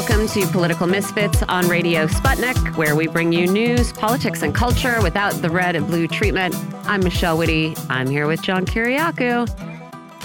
Welcome to Political Misfits on Radio Sputnik, where we bring you news, politics, and culture without the red and blue treatment. I'm Michelle Witte. I'm here with John Kiriakou.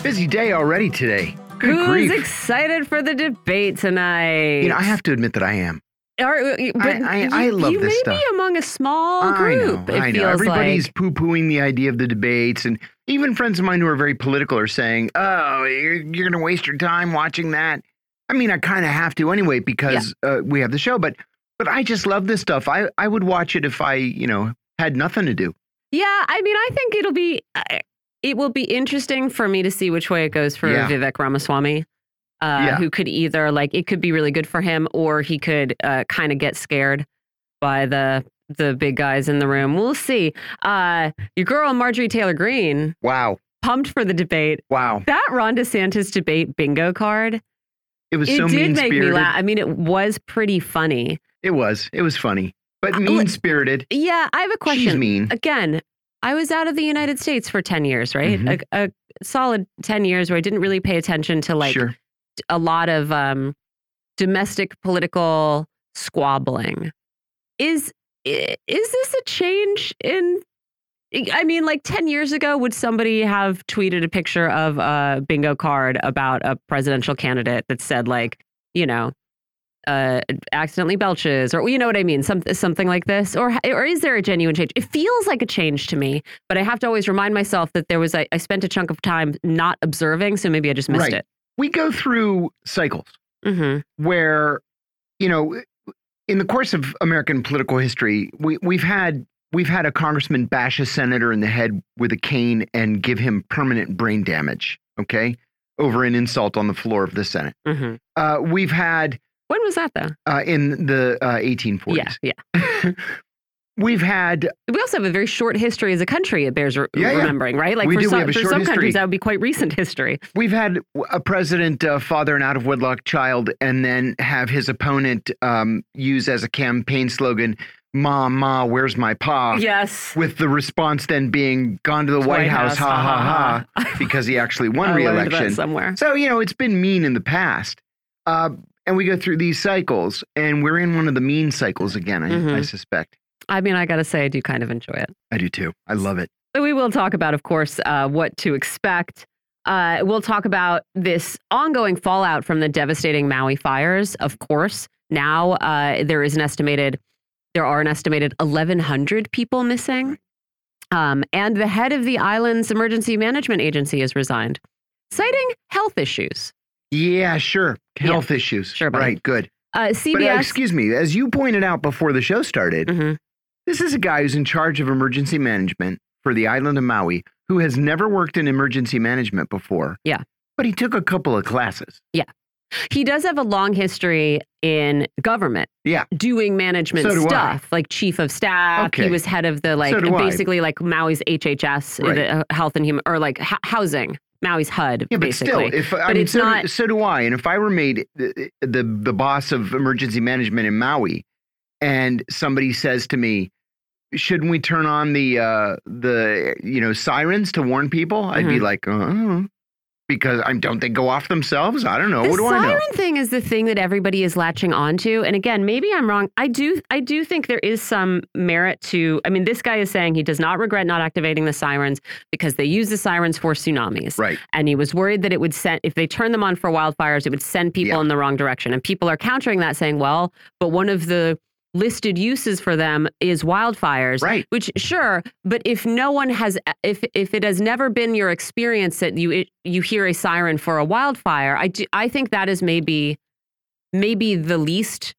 Busy day already today. Good Who's grief. excited for the debate tonight? You know, I have to admit that I am. Are, uh, but I- I you, love you this may stuff. be among a small I group. know. it I know. feels Everybody's like. poo pooing the idea of the debates. And even friends of mine who are very political are saying, oh, you're, you're going to waste your time watching that. I mean, I kind of have to anyway because uh, we have the show. But but I just love this stuff. I, I would watch it if I, you know, had nothing to do. Yeah, I mean, I think it'll be. Uh, it will be interesting for me to see which way it goes for Yeah. Vivek Ramaswamy. Uh, Yeah. Who could either like it could be really good for him, or he could uh, kind of get scared by the the big guys in the room. We'll see. Uh, your girl Marjorie Taylor Greene Wow. pumped for the debate. Wow. That Ron DeSantis debate bingo card. It was it so did mean make me spirited. laugh. I mean, it was pretty funny. It was. It was funny. But mean spirited. Yeah, I have a question. She's mean. again, I was out of the United States for 10 years, right? Mhm. A, a solid 10 years where I didn't really pay attention to like sure. a lot of um, domestic political squabbling. Is is this a change in I mean, like 10 years ago, would somebody have tweeted a picture of a bingo card about a presidential candidate that said, like, you know, uh, accidentally belches, or you know what I mean, some, something like this, or or is there a genuine change? It feels like a change to me, but I have to always remind myself that there was I, I spent a chunk of time not observing, so maybe I just missed Right. it. We go through cycles. hmm where you know in the course of American political history we we've had we've had a congressman bash a senator in the head with a cane and give him permanent brain damage okay over an insult on the floor of the Senate hmm uh, we've had When was that though? uh, in the uh, 1840s Yeah, yeah. we've had We also have a very short history as a country. It bears re- Yeah, yeah. remembering, right? Like We for do. We some, have a for short some history. countries, that would be quite recent history. We've had a president uh, father an out of wedlock child and then have his opponent um, use as a campaign slogan, Ma, Ma, where's my pa? Yes. With the response then being gone to the White, House, ha ha ha, because he actually won I learned that re-election. somewhere. So, you know, it's been mean in the past. Uh, and we go through these cycles, and we're in one of the mean cycles again, I, I Mhm. suspect. I mean, I got to say, I do kind of enjoy it. I do too. I love it. But we will talk about, of course, uh, what to expect. Uh, we'll talk about this ongoing fallout from the devastating Maui fires. Of course, now uh, there is an estimated, there are an estimated 1,100 people missing, um, and the head of the island's emergency management agency has resigned, citing health issues. Yeah, sure. Yeah. Health issues. Sure, buddy. Right, good. Uh, But uh, CBS. excuse me, as you pointed out before the show started, Mhm. this is a guy who's in charge of emergency management for the island of Maui who has never worked in emergency management before. Yeah. But he took a couple of classes. He does have a long history in government. Yeah. Doing management So do I. stuff, like chief of staff. He was head of the like So do I. basically like Maui's HHS, Right. the health and human or like housing. Maui's HUD, Yeah, but basically. still, if I But mean, it's so, not- do, so do I. And if I were made the, the the boss of emergency management in Maui, and somebody says to me, "Shouldn't we turn on the uh, the you know sirens to warn people?" I'd be Mhm. like, uh, because I don't they go off themselves? I don't know. the what do I know? siren thing is the thing that everybody is latching onto. And again, maybe I'm wrong. I do I do think there is some merit to I mean, this guy is saying he does not regret not activating the sirens because they use the sirens for tsunamis. Right. And he was worried that it would send if they turned them on for wildfires, it would send people Yeah. in the wrong direction. And people are countering that saying, well, but one of the listed uses for them is wildfires. Right. Which sure, but if no one has if if it has never been your experience that you it, you hear a siren for a wildfire, I do, I think that is maybe maybe the least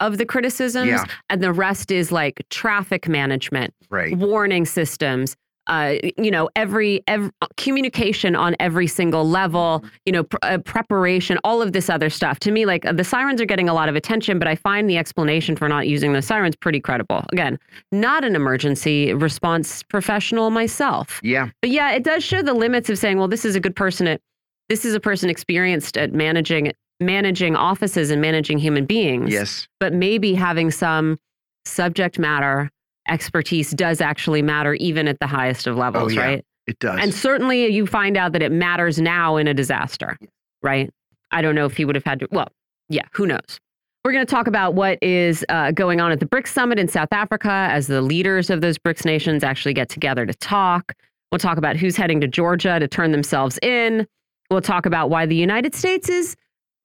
of the criticisms Yeah. and the rest is like traffic management, Right. warning systems, uh, you know, every, every communication on every single level, you know, pr uh, preparation, all of this other stuff. To me, like the sirens are getting a lot of attention, but I find the explanation for not using the sirens pretty credible. Again, not an emergency response professional myself. Yeah. But yeah, it does show the limits of saying, well, this is a good person at this is a person experienced at managing managing offices and managing human beings. Yes. But maybe having some subject matter expertise does actually matter even at the highest of levels, Oh, yeah. right? It does. And certainly you find out that it matters now in a disaster, right? I don't know if he would have had to, well, yeah, who knows? We're going to talk about what is uh, going on at the BRICS summit in South Africa as the leaders of those BRICS nations actually get together to talk. We'll talk about who's heading to Georgia to turn themselves in. We'll talk about why the United States is,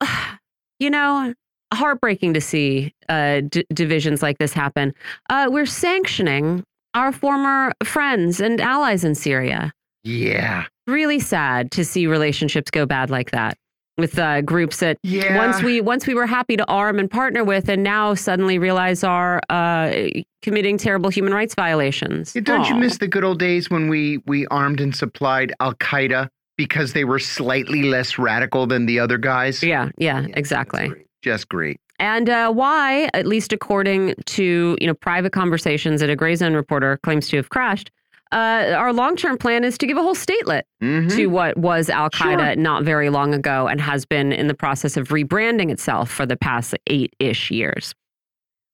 you know, heartbreaking to see uh, divisions like this happen. Uh, we're sanctioning our former friends and allies in Syria. Yeah. Really sad to see relationships go bad like that with uh, groups that yeah. once we once we were happy to arm and partner with, and now suddenly realize are uh, committing terrible human rights violations. Yeah, don't Aww. you miss the good old days when we we armed and supplied Al Qaeda because they were slightly less radical than the other guys? Yeah, yeah, yeah exactly. Just great. And uh, why, at least according to you know private conversations that a Gray Zone reporter claims to have crashed, uh, our long term plan is to give a whole statelet mm -hmm. to what was Al Qaeda sure. not very long ago and has been in the process of rebranding itself for the past eight ish years.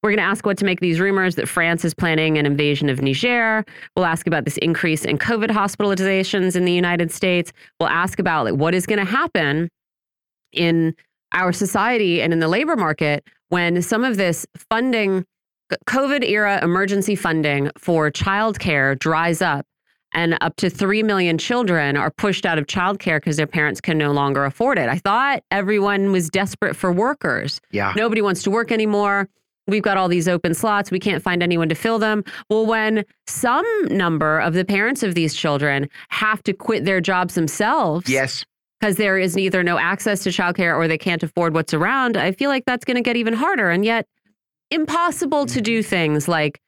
We're going to ask what to make these rumors that France is planning an invasion of Niger. We'll ask about this increase in COVID hospitalizations in the United States. We'll ask about like what is going to happen in our society and in the labor market when some of this funding COVID era emergency funding for childcare dries up and up to 3 million children are pushed out of childcare because their parents can no longer afford it. I thought everyone was desperate for workers. Yeah. Nobody wants to work anymore. We've got all these open slots. We can't find anyone to fill them. Well, when some number of the parents of these children have to quit their jobs themselves. Yes. Because there is either no access to childcare or they can't afford what's around, I feel like that's going to get even harder. And yet, impossible to do things like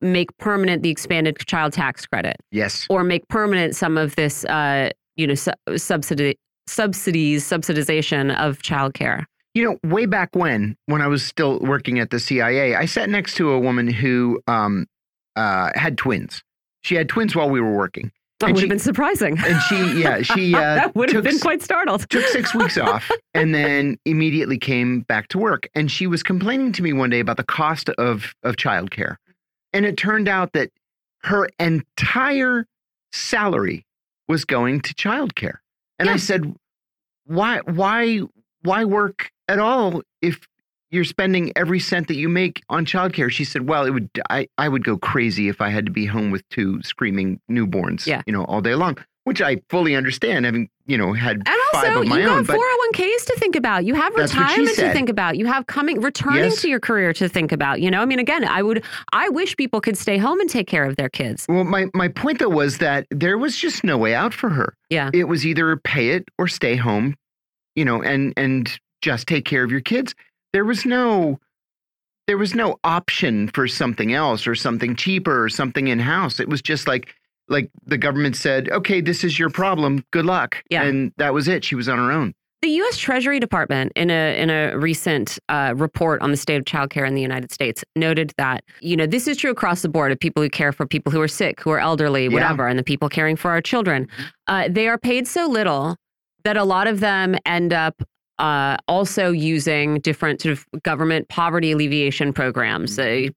make permanent the expanded child tax credit. Yes. Or make permanent some of this, uh, you know, su subsidy subsidies, subsidization of childcare. You know, way back when, when I was still working at the CIA, I sat next to a woman who um, uh, had twins. She had twins while we were working. That would have been surprising. And she, yeah, she uh, that would have been quite startled. took six weeks off and then immediately came back to work. And she was complaining to me one day about the cost of of childcare, and it turned out that her entire salary was going to childcare. And. I said, "Why, why, why work at all if you're spending every cent that you make on childcare. She said, well, it would, I, I would go crazy if I had to be home with two screaming newborns, yeah. you know, all day long, which I fully understand having, you know, had and also, five of my you own. got 401ks to think about. You have retirement to think about. You have coming, returning yes. to your career to think about, you know, I mean, again, I would, I wish people could stay home and take care of their kids. Well, my, my point though was that there was just no way out for her. Yeah. It was either pay it or stay home, you know, and, and just take care of your kids there was no there was no option for something else or something cheaper or something in house. It was just like like the government said, "Okay, this is your problem. Good luck." Yeah. And that was it. She was on her own. The U.S. Treasury Department, in a in a recent uh, report on the state of childcare in the United States, noted that you know this is true across the board of people who care for people who are sick, who are elderly, whatever, yeah. and the people caring for our children. Uh, they are paid so little that a lot of them end up uh, also using different sort of government poverty alleviation programs, uh,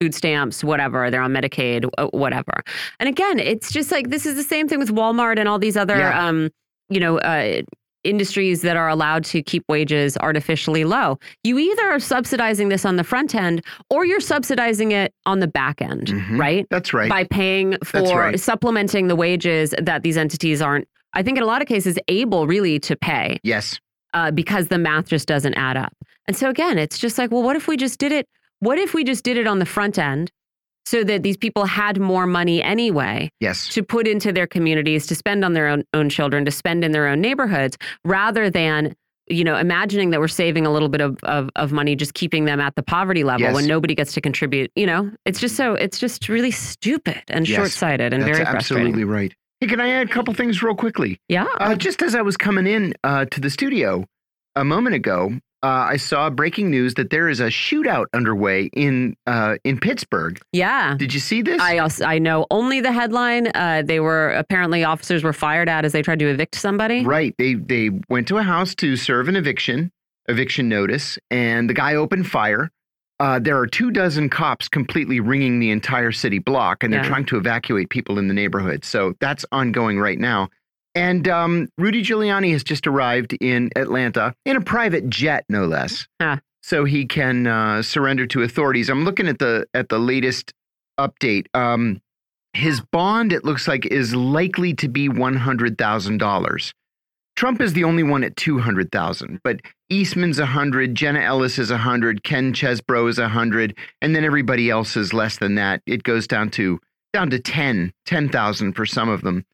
food stamps, whatever. They're on Medicaid, whatever. And again, it's just like this is the same thing with Walmart and all these other, yeah. um, you know, uh, industries that are allowed to keep wages artificially low. You either are subsidizing this on the front end or you're subsidizing it on the back end, mm -hmm. right? That's right. By paying for right. supplementing the wages that these entities aren't, I think in a lot of cases, able really to pay. Yes uh, because the math just doesn't add up. And so again, it's just like, well, what if we just did it? What if we just did it on the front end so that these people had more money anyway yes. to put into their communities, to spend on their own, own children, to spend in their own neighborhoods, rather than you know, imagining that we're saving a little bit of, of, of money, just keeping them at the poverty level yes. when nobody gets to contribute, you know, it's just so, it's just really stupid and yes. short sighted and That's very frustrating. absolutely right. Hey, can I add a couple things real quickly? Yeah. Uh, just as I was coming in uh, to the studio, a moment ago, uh, I saw breaking news that there is a shootout underway in uh, in Pittsburgh. Yeah. Did you see this? I also, I know only the headline. Uh, they were apparently officers were fired at as they tried to evict somebody. Right. They they went to a house to serve an eviction eviction notice, and the guy opened fire. Uh, there are two dozen cops completely ringing the entire city block, and they're yeah. trying to evacuate people in the neighborhood. So that's ongoing right now. And um, Rudy Giuliani has just arrived in Atlanta in a private jet, no less. Huh. so he can uh, surrender to authorities. I'm looking at the at the latest update. Um, his bond, it looks like, is likely to be one hundred thousand dollars. Trump is the only one at 200,000, but Eastman's 100, Jenna Ellis is 100, Ken Chesebro is 100, and then everybody else is less than that. It goes down to down to 10, 10,000 for some of them.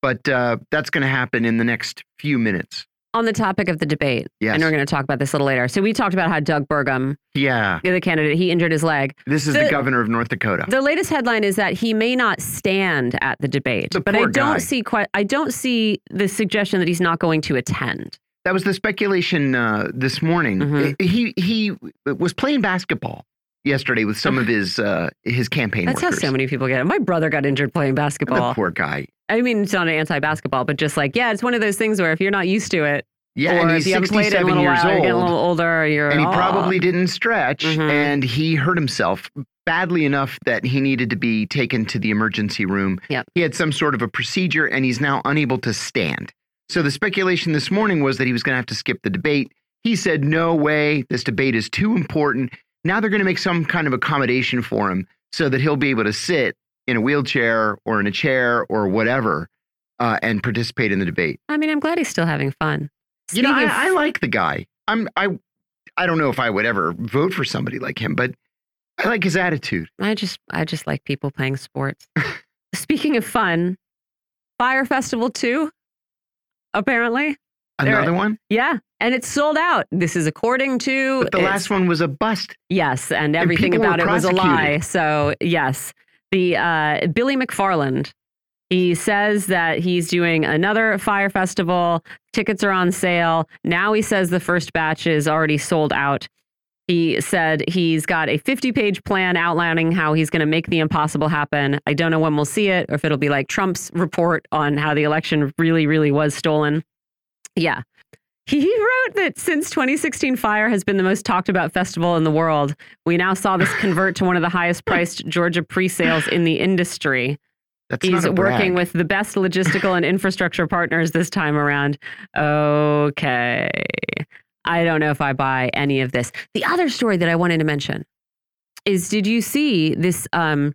But uh, that's going to happen in the next few minutes. On the topic of the debate, Yes. and we're going to talk about this a little later. So we talked about how Doug Burgum, Yeah. the other candidate, he injured his leg. This is the, The- governor of North Dakota. The latest headline is that he may not stand at the debate, The but I don't guy. see quite. I don't see the suggestion that he's not going to attend. that was the speculation uh, this morning. Mhm. He he was playing basketball yesterday with some of his uh, his campaign That's how workers. so many people get it. My brother got injured playing the basketball. poor guy. I mean, it's not an anti-basketball, but just like, yeah, it's one of those things where if you're not used to it, Yeah, or and he's you haven't played it in a 67 little years while, you're getting a little older, you're and he "Oh." probably didn't stretch Mhm. and he hurt himself badly enough that he needed to be taken to the emergency room. Yep. He had some sort of a procedure and he's now unable to stand. So the speculation this morning was that he was going to have to skip the debate. He said, No way, this debate is too important. Now they're going to make some kind of accommodation for him so that he'll be able to sit in a wheelchair or in a chair or whatever uh, and participate in the debate. I mean, I'm glad he's still having fun. You know, I, I like the guy. I'm I I don't know if I would ever vote for somebody like him, but I like his attitude. I just I just like people playing sports. Speaking of fun, Fyre Festival 2 apparently. There- Another one, Yeah, and it's sold out. This is according to but the last one was a bust. Yes, and everything were about it was a lie. So, yes. The uh, Billy McFarland, he says that he's doing another Fyre Festival. Tickets are on sale. Now he says the first batch is already sold out. He said he's got a 50 page plan outlining how he's going to make the impossible happen. I don't know when we'll see it or if it'll be like Trump's report on how the election really, really was stolen. Yeah. He wrote that since 2016, Fyre has been the most talked about festival in the world. We now saw this convert to one of the highest priced Georgia pre sales in the industry. That's He's working with the best logistical and infrastructure partners this time around. Okay. I don't know if I buy any of this. The other story that I wanted to mention is did you see this um,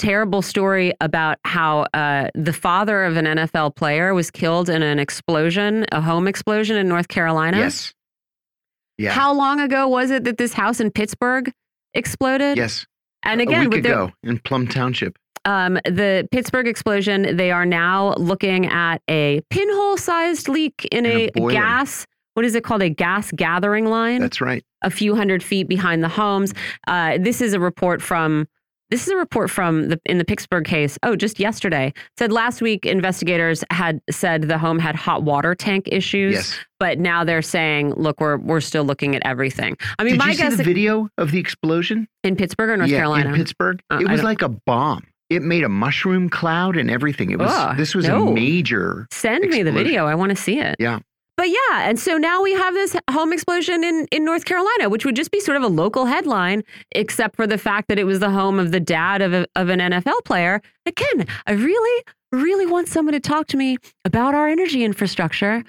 terrible story about how uh, the father of an NFL player was killed in an explosion, a home explosion in North Carolina? Yes. Yeah. How long ago was it that this house in Pittsburgh exploded? yes. And again, a week with the, ago in Plum Township. um, the Pittsburgh explosion, they are now looking at a pinhole sized leak in, In a a, gas, what is it called? A gas gathering line That's right. a few hundred feet behind the homes. Uh, this is a report from. This is a report from the in the Pittsburgh case. Oh, just yesterday said last week investigators had said the home had hot water tank issues, Yes. but now they're saying, look, we're we're still looking at everything. I mean, Did my you see guess the video of the explosion? in Pittsburgh or North yeah, Carolina. in Pittsburgh. Uh, it was like a bomb. It made a mushroom cloud and everything. It was. This was no. a major. Send me the video. I want to see it. Yeah. But yeah, and so now we have this home explosion in, in North Carolina, which would just be sort of a local headline, except for the fact that it was the home of the dad of, a, of an NFL player. Again, I really, really want someone to talk to me about our energy infrastructure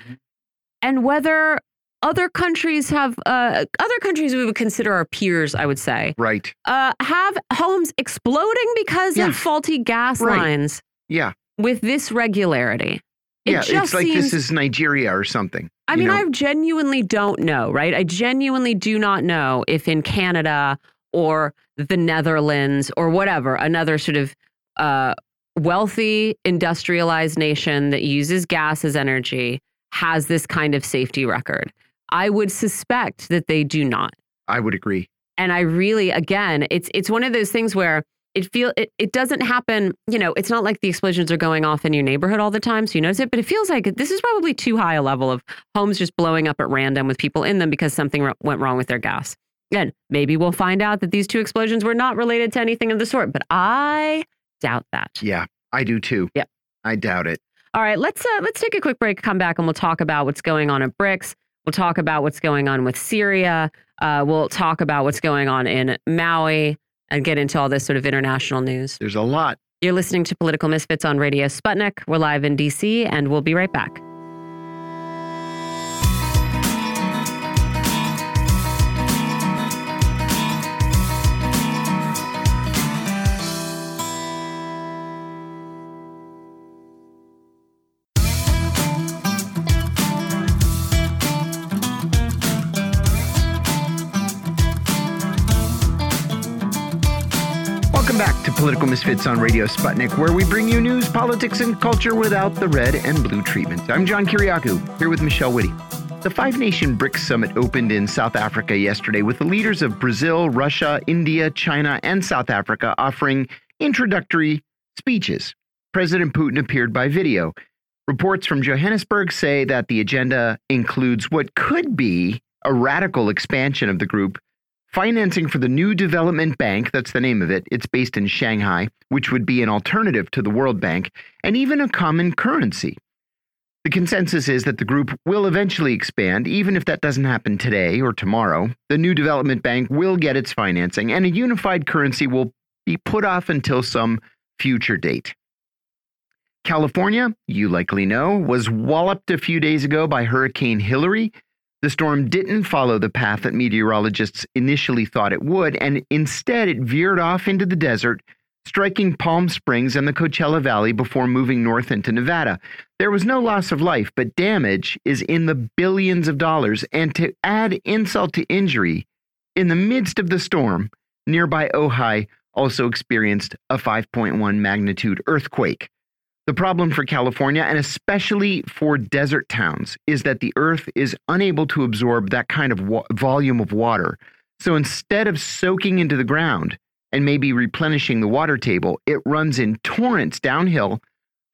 and whether other countries have, uh, other countries we would consider our peers, I would say, Right. uh, have homes exploding because Yeah. of faulty gas Right. lines Yeah. with this regularity. It yeah. just It's like seems, this is Nigeria or something. I mean, know? I genuinely don't know, right? I genuinely do not know if in Canada or the Netherlands or whatever, another sort of uh, wealthy, industrialized nation that uses gas as energy has this kind of safety record. I would suspect that they do not. I would agree. And I really, again, it's it's one of those things where it feel it, it doesn't happen, you know, it's not like the explosions are going off in your neighborhood all the time, so you notice it, but it feels like this is probably too high a level of homes just blowing up at random with people in them because something went wrong with their gas. Again, maybe we'll find out that these two explosions were not related to anything of the sort, but I doubt that. Yeah, I do too. yeah I doubt it. All right, let's uh, let's take a quick break, come back, and we'll talk about what's going on at BRICS. We'll talk about what's going on with Syria. Uh, we'll talk about what's going on in Maui and get into all this sort of international news. There's a lot. You're listening to Political Misfits on Radio Sputnik. We're live in DC, and we'll be right back. To Political Misfits on Radio Sputnik, where we bring you news, politics, and culture without the red and blue treatment. I'm John Kiriakou, here with Michelle Witte. The Five Nation BRICS Summit opened in South Africa yesterday with the leaders of Brazil, Russia, India, China, and South Africa offering introductory speeches. President Putin appeared by video. Reports from Johannesburg say that the agenda includes what could be a radical expansion of the group financing for the New Development Bank, that's the name of it, it's based in Shanghai, which would be an alternative to the World Bank, and even a common currency. The consensus is that the group will eventually expand, even if that doesn't happen today or tomorrow. The New Development Bank will get its financing, and a unified currency will be put off until some future date. California, you likely know, was walloped a few days ago by Hurricane Hilary. The storm didn't follow the path that meteorologists initially thought it would, and instead it veered off into the desert, striking Palm Springs and the Coachella Valley before moving north into Nevada. There was no loss of life, but damage is in the billions of dollars. And to add insult to injury, in the midst of the storm, nearby Ojai also experienced a 5.1 magnitude earthquake. The problem for California, and especially for desert towns, is that the earth is unable to absorb that kind of volume of water. So instead of soaking into the ground and maybe replenishing the water table, it runs in torrents downhill,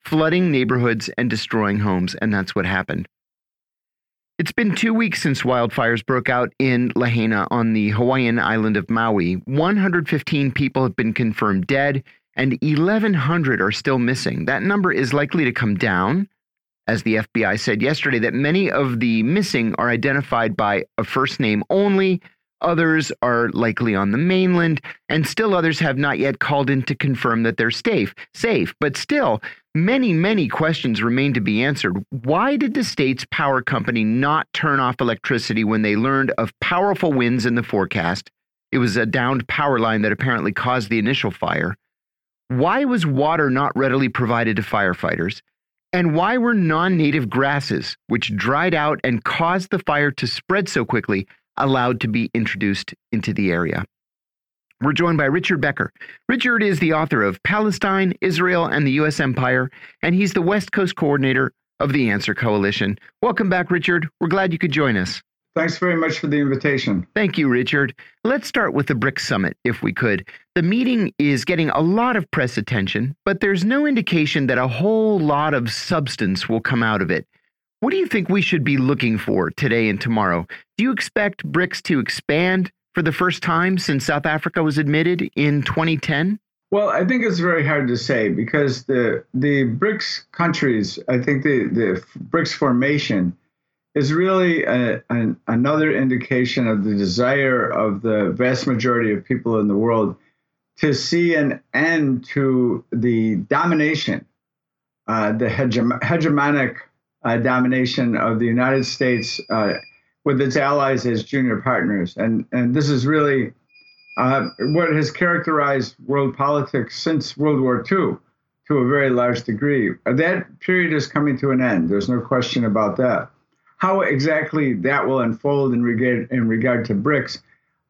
flooding neighborhoods and destroying homes. And that's what happened. It's been two weeks since wildfires broke out in Lahaina on the Hawaiian island of Maui. 115 people have been confirmed dead and 1,100 are still missing. That number is likely to come down, as the FBI said yesterday, that many of the missing are identified by a first name only. Others are likely on the mainland, and still others have not yet called in to confirm that they're safe. Safe, but still, many, many questions remain to be answered. Why did the state's power company not turn off electricity when they learned of powerful winds in the forecast? It was a downed power line that apparently caused the initial fire. Why was water not readily provided to firefighters? And why were non native grasses, which dried out and caused the fire to spread so quickly, allowed to be introduced into the area? We're joined by Richard Becker. Richard is the author of Palestine, Israel, and the U.S. Empire, and he's the West Coast coordinator of the ANSWER Coalition. Welcome back, Richard. We're glad you could join us. Thanks very much for the invitation. Thank you, Richard. Let's start with the BRICS Summit, if we could. The meeting is getting a lot of press attention, but there's no indication that a whole lot of substance will come out of it. What do you think we should be looking for today and tomorrow? Do you expect BRICS to expand for the first time since South Africa was admitted in 2010? Well, I think it's very hard to say because the the BRICS countries, I think the the BRICS formation is really a, an, another indication of the desire of the vast majority of people in the world to see an end to the domination, uh, the hegem- hegemonic uh, domination of the United States uh, with its allies as junior partners. And, and this is really uh, what has characterized world politics since World War II to a very large degree. That period is coming to an end. There's no question about that. How exactly that will unfold in regard in regard to BRICS,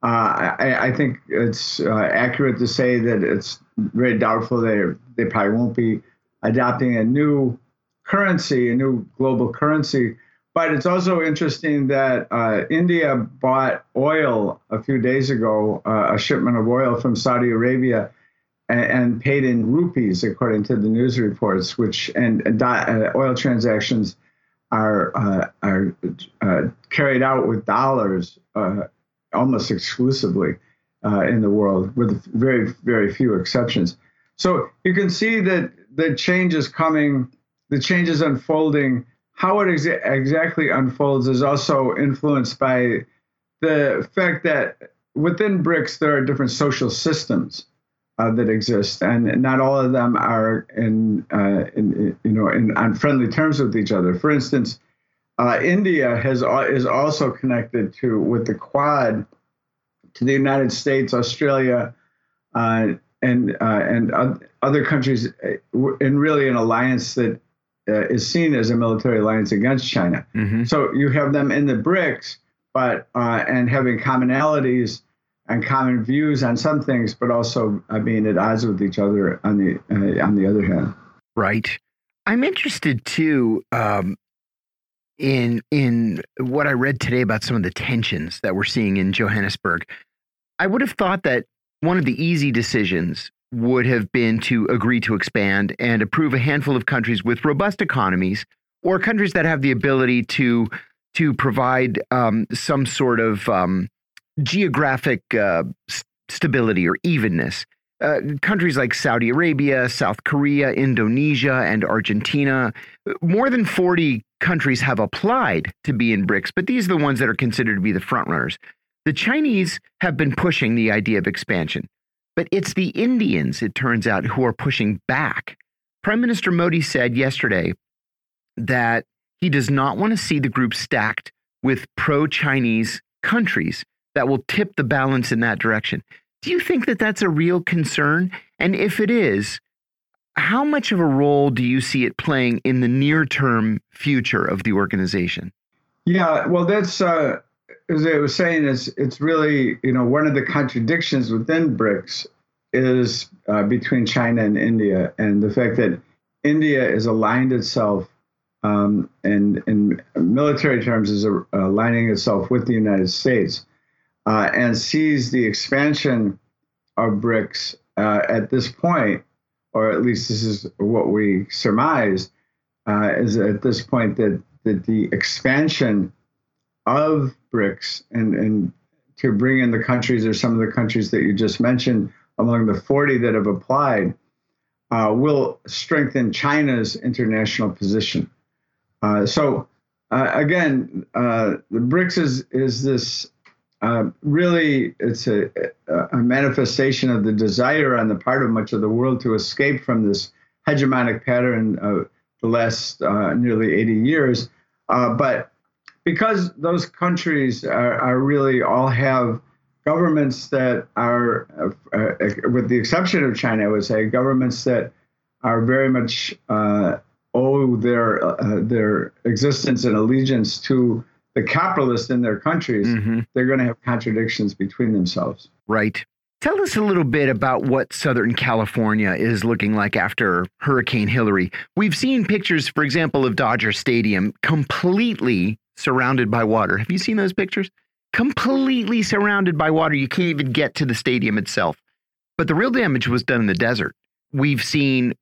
uh, I, I, think it's uh, accurate to say that it's very doubtful they they probably won't be adopting a new currency, a new global currency. But it's also interesting that uh, India bought oil a few days ago, uh, a shipment of oil from Saudi Arabia, and, and, paid in rupees, according to the news reports, which and, and uh, oil transactions are uh, are uh, carried out with dollars uh, almost exclusively uh, in the world, with very very few exceptions. So you can see that the change is coming, the change is unfolding. How it exa- exactly unfolds is also influenced by the fact that within BRICS there are different social systems uh, that exist, and not all of them are in, uh, in you know in, on friendly terms with each other. For instance, uh, India has is also connected to with the Quad to the United States, Australia, uh, and uh, and other countries, uh, in really an alliance that is seen as a military alliance against China. Mm-hmm. So you have them in the BRICS, but and having commonalities and common views on some things, but also uh, being at odds with each other on the uh, on the other hand. Right. I'm interested too um, in in what I read today about some of the tensions that we're seeing in Johannesburg. I would have thought that one of the easy decisions would have been to agree to expand and approve a handful of countries with robust economies or countries that have the ability to to provide um, some sort of um, geographic uh, stability or evenness. Uh, countries like Saudi Arabia, South Korea, Indonesia, and Argentina. More than 40 countries have applied to be in BRICS, but these are the ones that are considered to be the frontrunners. The Chinese have been pushing the idea of expansion, but it's the Indians, it turns out, who are pushing back. Prime Minister Modi said yesterday that he does not want to see the group stacked with pro Chinese countries that will tip the balance in that direction. Do you think that that's a real concern? And if it is, how much of a role do you see it playing in the near term future of the organization? Yeah, well, that's uh, as I was saying, it's it's really you know one of the contradictions within BRICS is uh, between China and India, and the fact that India has aligned itself um, and in military terms is aligning itself with the United States uh, and sees the expansion of BRICS uh, at this point, or at least this is what we surmise, uh, is at this point that, that the expansion of BRICS and, and to bring in the countries or some of the countries that you just mentioned among the 40 that have applied uh, will strengthen China's international position. Uh, so uh, again, uh, the BRICS is is this uh, really it's a, a manifestation of the desire on the part of much of the world to escape from this hegemonic pattern of the last uh, nearly 80 years. but because those countries are, are, really all have governments that are, with the exception of China, I would say, governments that are very much owe their uh, their existence and allegiance to the capitalists in their countries, mm-hmm. they're going to have contradictions between themselves. Right. Tell us a little bit about what Southern California is looking like after Hurricane Hilary. We've seen pictures, for example, of Dodger Stadium completely surrounded by water. Have you seen those pictures? Completely surrounded by water. You can't even get to the stadium itself. But the real damage was done in the desert. We've seen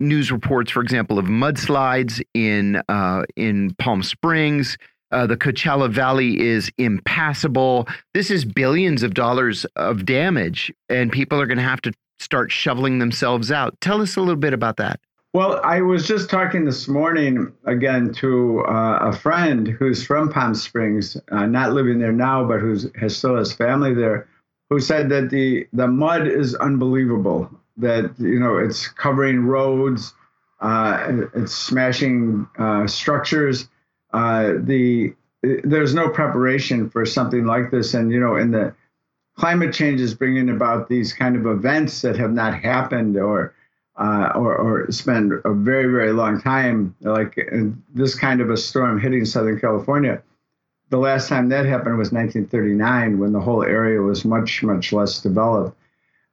news reports, for example, of mudslides in uh, in Palm Springs. Uh, the Coachella Valley is impassable. This is billions of dollars of damage, and people are going to have to start shoveling themselves out. Tell us a little bit about that. Well, I was just talking this morning again to uh, a friend who's from Palm Springs, uh, not living there now, but who has still has family there, who said that the the mud is unbelievable that you know it's covering roads, uh, it's smashing uh, structures. Uh, the there's no preparation for something like this, and you know, in the climate change is bringing about these kind of events that have not happened or uh, or, or spend a very very long time, like this kind of a storm hitting Southern California. The last time that happened was 1939, when the whole area was much much less developed.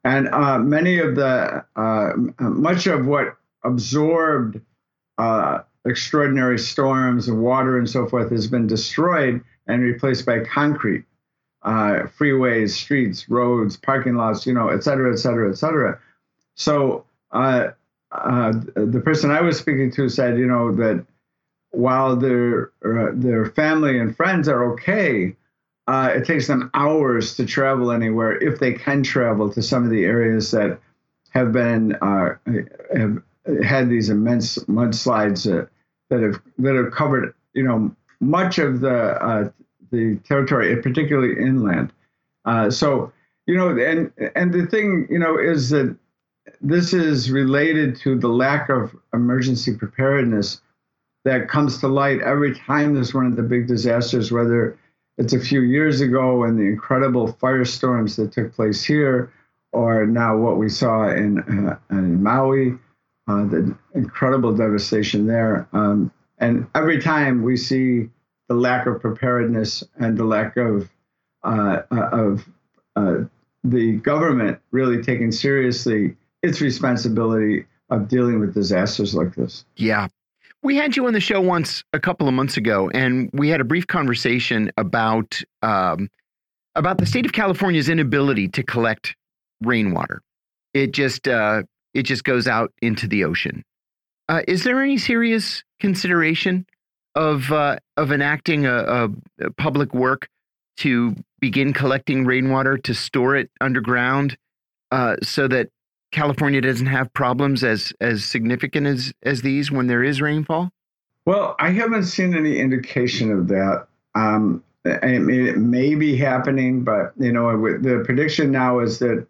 And uh, many of the, uh, much of what absorbed uh, extraordinary storms and water and so forth has been destroyed and replaced by concrete, uh, freeways, streets, roads, parking lots, you know, et cetera, et cetera, et cetera. So uh, uh, the person I was speaking to said, you know, that while their their family and friends are okay, uh, it takes them hours to travel anywhere if they can travel to some of the areas that have been uh, have had these immense mudslides uh, that have that have covered you know much of the uh, the territory, particularly inland. Uh, so you know, and and the thing you know is that this is related to the lack of emergency preparedness that comes to light every time there's one of the big disasters, whether it's a few years ago and the incredible firestorms that took place here, or now what we saw in, uh, in Maui, uh, the incredible devastation there. Um, and every time we see the lack of preparedness and the lack of uh, uh of uh, the government really taking seriously its responsibility of dealing with disasters like this. Yeah. We had you on the show once a couple of months ago, and we had a brief conversation about um, about the state of California's inability to collect rainwater. It just uh, it just goes out into the ocean. Uh, is there any serious consideration of uh, of enacting a, a, public work to begin collecting rainwater to store it underground, uh, so that California doesn't have problems as as significant as as these when there is rainfall? Well, I haven't seen any indication of that. Um, I mean, it may be happening, but you know, the prediction now is that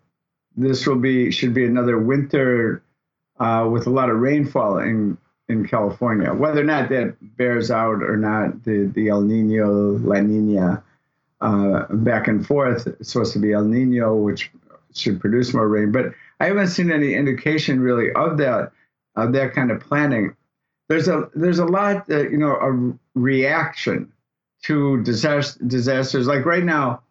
this will be should be another winter uh, with a lot of rainfall in in California. Whether or not that bears out or not, the the El Nino La Nina uh, back and forth. It's supposed to be El Nino, which should produce more rain, but I haven't seen any indication really of that of that kind of planning. There's a there's a lot that, you know a reaction to disaster, disasters. Like right now,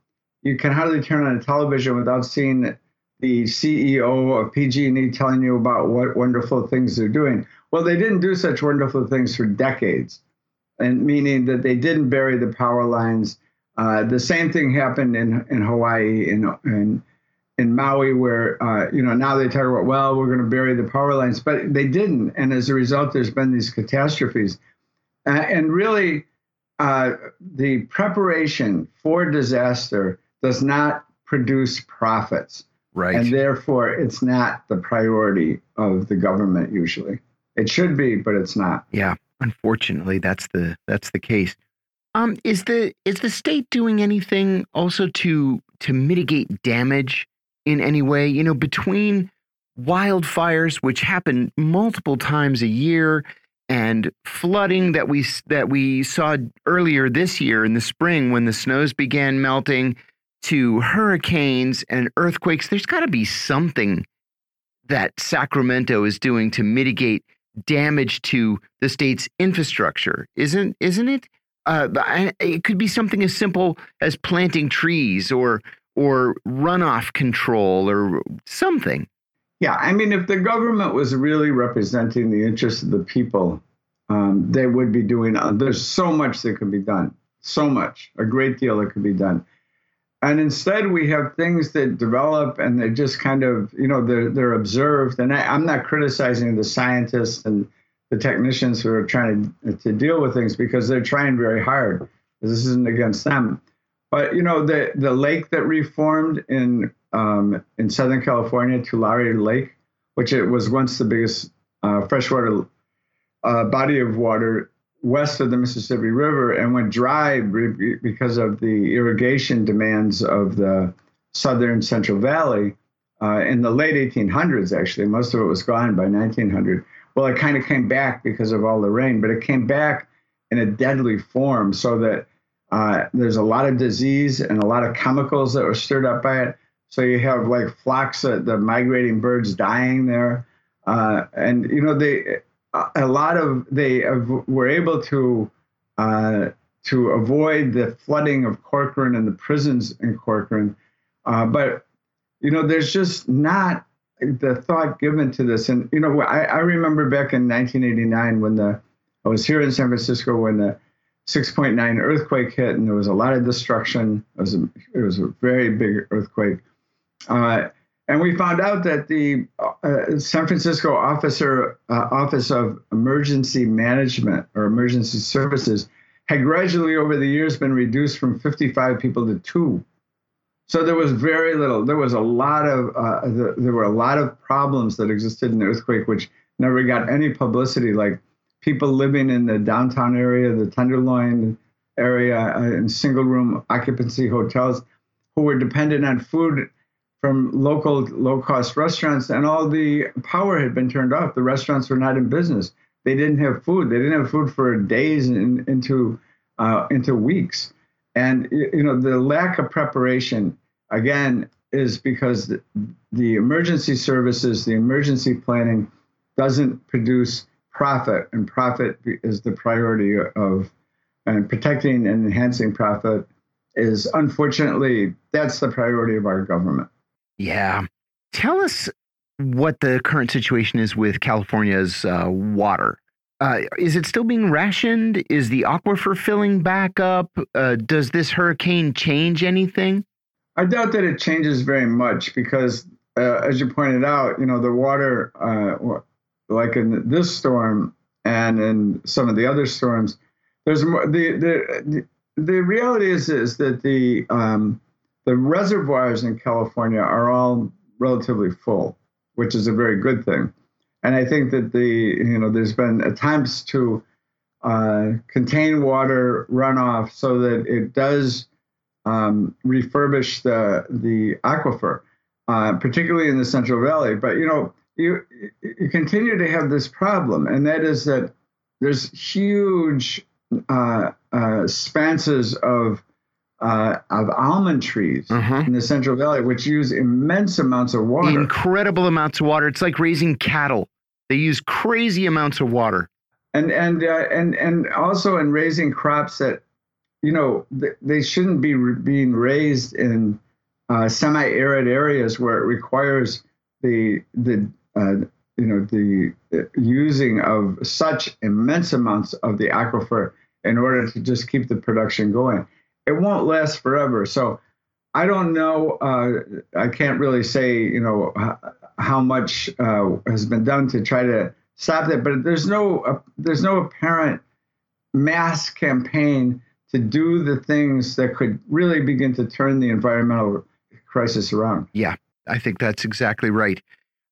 you can hardly turn on a television without seeing the CEO of PG&E telling you about what wonderful things they're doing. Well, they didn't do such wonderful things for decades, and meaning that they didn't bury the power lines. Uh, the same thing happened in in Hawaii in in, in Maui, where uh, you know now they talk about well we're going to bury the power lines, but they didn't, and as a result, there's been these catastrophes, uh, and really. Uh, the preparation for disaster does not produce profits. Right. And therefore, it's not the priority of the government usually. It should be, but it's not. Yeah, unfortunately, that's the that's the case. Um, is the is the state doing anything also to to mitigate damage in any way? You know, between wildfires, which happen multiple times a year, and flooding that we that we saw earlier this year in the spring when the snows began melting to hurricanes and earthquakes, there's got to be something that Sacramento is doing to mitigate damage to the state's infrastructure, isn't isn't it? Uh, it could be something as simple as planting trees or or runoff control or something. Yeah, I mean, if the government was really representing the interests of the people, um, they would be doing. Uh, there's so much that could be done, so much, a great deal that could be done and instead we have things that develop and they just kind of you know they're, they're observed. And I, am not criticizing the scientists and the technicians who are trying to, to deal with things because they're trying very hard. This isn't against them. But you know the the lake that reformed in um, in southern california tulare lake which it was once the biggest uh, freshwater uh, body of water west of the Mississippi River and went dry because of the irrigation demands of the southern Central Valley uh, in the late 1800s, actually. Most of it was gone by 1900. Well, it kind of came back because of all the rain, but it came back in a deadly form so that uh, there's a lot of disease and a lot of chemicals that were stirred up by it. So you have like flocks of the migrating birds dying there. Uh, and, you know, they, a lot of they were able to uh, to avoid the flooding of Corcoran and the prisons in Corcoran, uh, but you know there's just not the thought given to this. And you know I, I remember back in 1989 when the I was here in San Francisco when the 6.9 earthquake hit and there was a lot of destruction. It was a, it was a very big earthquake. Uh, and we found out that the uh, San Francisco officer uh, Office of Emergency Management or Emergency Services had gradually over the years been reduced from 55 people to two. So there was very little. There was a lot of uh, the, there were a lot of problems that existed in the earthquake, which never got any publicity. Like people living in the downtown area, the Tenderloin area, uh, in single room occupancy hotels, who were dependent on food from local low cost restaurants, and all the power had been turned off. The restaurants were not in business. They didn't have food. They didn't have food for days and into uh, into weeks. And you know the lack of preparation again is because the, the emergency services, the emergency planning, doesn't produce profit, and profit is the priority of and protecting and enhancing profit is unfortunately that's the priority of our government. Yeah. Tell us what the current situation is with California's uh, water. Uh, is it still being rationed? Is the aquifer filling back up? Uh, does this hurricane change anything? I doubt that it changes very much because, uh, as you pointed out, you know the water, uh, like in this storm and in some of the other storms, there's more. The the the reality is is that the um, the reservoirs in California are all relatively full, which is a very good thing. And I think that the you know there's been attempts to uh, contain water runoff so that it does um, refurbish the the aquifer, uh, particularly in the Central Valley. But you know you you continue to have this problem, and that is that there's huge uh, uh, expanses of uh, of almond trees uh-huh. in the Central Valley, which use immense amounts of water. Incredible amounts of water. It's like raising cattle. They use crazy amounts of water. And and uh, and and also in raising crops that, you know, they shouldn't be being raised in uh, semi-arid areas where it requires the the uh, you know the using of such immense amounts of the aquifer in order to just keep the production going. It won't last forever. So I don't know. Uh, I can't really say, you know, how much uh, has been done to try to stop that. But there's no uh, there's no apparent mass campaign to do the things that could really begin to turn the environmental crisis around. Yeah, I think that's exactly right.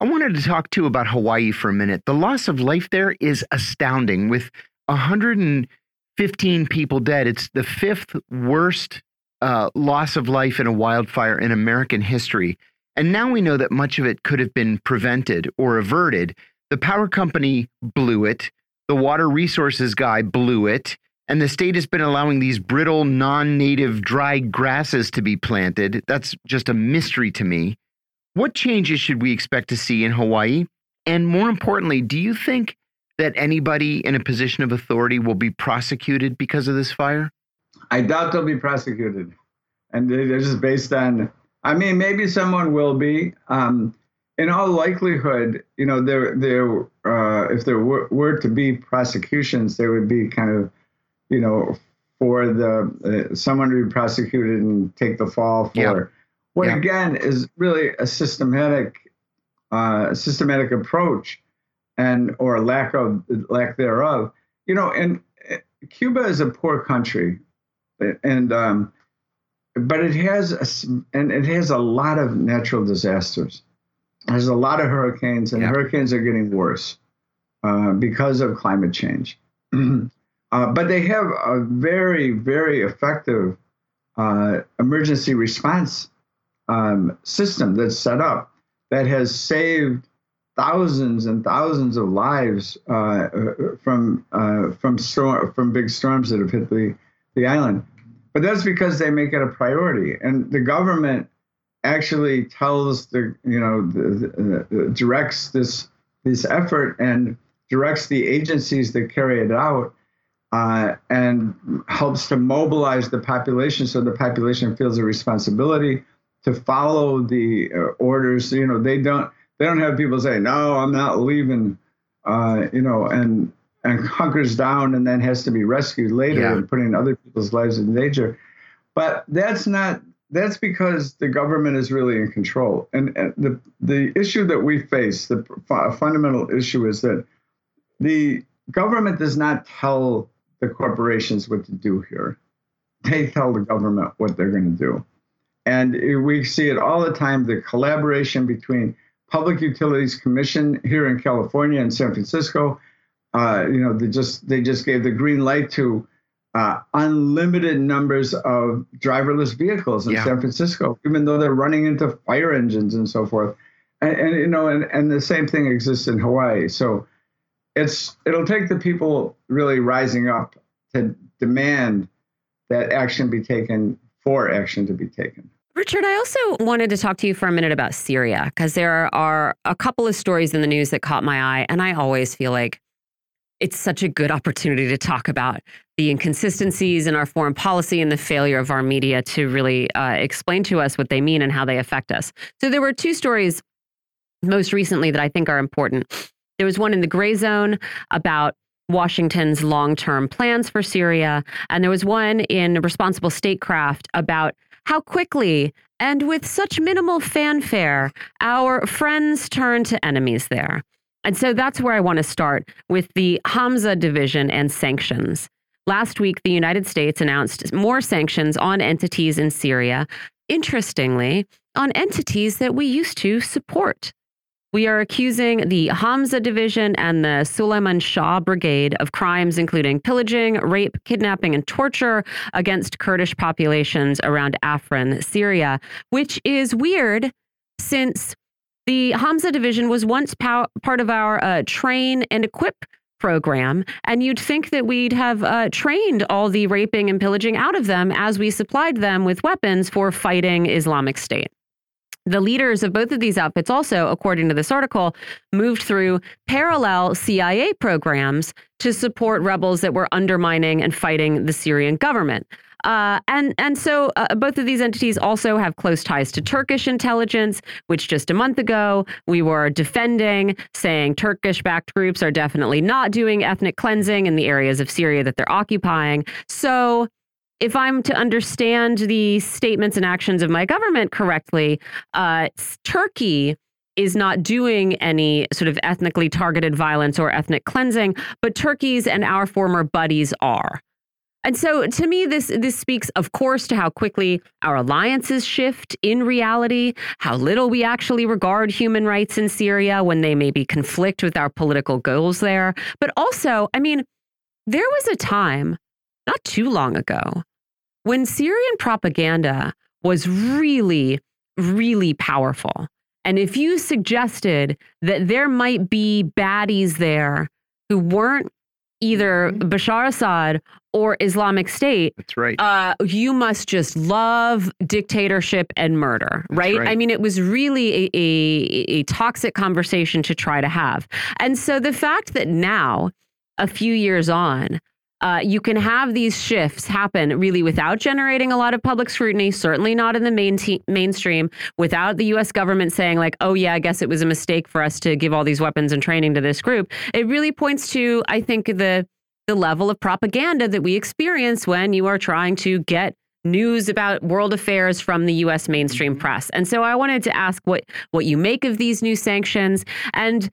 I wanted to talk too about Hawaii for a minute. The loss of life there is astounding with 115 people dead. It's the fifth worst uh, loss of life in a wildfire in American history. And now we know that much of it could have been prevented or averted. The power company blew it, the water resources guy blew it, and the state has been allowing these brittle, non native dry grasses to be planted. That's just a mystery to me. What changes should we expect to see in Hawaii? And more importantly, do you think that anybody in a position of authority will be prosecuted because of this fire? I doubt they'll be prosecuted. And they're just based on, I mean, maybe someone will be. Um, in all likelihood, you know, there, there, uh, if there were, were, to be prosecutions, there would be kind of, you know, for the uh, someone to be prosecuted and take the fall for yeah. what yeah. again is really a systematic, uh, systematic approach, and or lack of lack thereof. You know, and uh, Cuba is a poor country and um, but it has a, and it has a lot of natural disasters. There's a lot of hurricanes, and hurricanes are getting worse uh, because of climate change. uh, but they have a very, very effective uh, emergency response um, system that's set up that has saved thousands and thousands of lives uh, from uh, from storm from big storms that have hit the the island. But that's because they make it a priority, and the government actually tells the you know the, the, directs this this effort and directs the agencies that carry it out uh, and helps to mobilize the population so the population feels a responsibility to follow the uh, orders you know they don't they don't have people say no i'm not leaving uh, you know and and hunkers down and then has to be rescued later yeah. and putting other people's lives in danger. But that's not that's because the government is really in control. And, and the the issue that we face, the fundamental issue is that the government does not tell the corporations what to do here. They tell the government what they're going to do. And we see it all the time the collaboration between Public Utilities Commission here in California and San Francisco uh, you know, they just they just gave the green light to uh, unlimited numbers of driverless vehicles in yeah. San Francisco, even though they're running into fire engines and so forth. And, and, you know, and, and the same thing exists in Hawaii. So it's it'll take the people really rising up to demand that action be taken for action to be taken. Richard, I also wanted to talk to you for a minute about Syria because there are a couple of stories in the news that caught my eye, and I always feel like it's such a good opportunity to talk about the inconsistencies in our foreign policy and the failure of our media to really uh, explain to us what they mean and how they affect us. So there were two stories most recently that I think are important. There was one in the gray zone about Washington's long term plans for Syria, and there was one in Responsible Statecraft about how quickly and with such minimal fanfare our friends turn to enemies there. And so that's where I want to start with the Hamza division and sanctions. Last week, the United States announced more sanctions on entities in Syria, interestingly, on entities that we used to support. We are accusing the Hamza Division and the Suleiman Shah Brigade of crimes including pillaging, rape, kidnapping, and torture against Kurdish populations around Afrin, Syria, which is weird since the Hamza Division was once part of our uh, train and equip program, and you'd think that we'd have uh, trained all the raping and pillaging out of them as we supplied them with weapons for fighting Islamic State. The leaders of both of these outfits also, according to this article, moved through parallel CIA programs to support rebels that were undermining and fighting the Syrian government. Uh, and and so uh, both of these entities also have close ties to Turkish intelligence, which just a month ago we were defending, saying Turkish-backed groups are definitely not doing ethnic cleansing in the areas of Syria that they're occupying. So if I'm to understand the statements and actions of my government correctly, uh, Turkey is not doing any sort of ethnically targeted violence or ethnic cleansing, but Turkey's and our former buddies are. And so to me, this this speaks, of course, to how quickly our alliances shift in reality, how little we actually regard human rights in Syria when they maybe conflict with our political goals there. But also, I mean, there was a time not too long ago when Syrian propaganda was really, really powerful. And if you suggested that there might be baddies there who weren't either mm-hmm. Bashar Assad or Islamic State, that's right. Uh, you must just love dictatorship and murder, right? right? I mean, it was really a, a, a toxic conversation to try to have. And so the fact that now, a few years on, uh, you can have these shifts happen really without generating a lot of public scrutiny, certainly not in the main mainstream, without the US government saying, like, oh, yeah, I guess it was a mistake for us to give all these weapons and training to this group. It really points to, I think, the the level of propaganda that we experience when you are trying to get news about world affairs from the US mainstream mm-hmm. press. And so I wanted to ask what what you make of these new sanctions and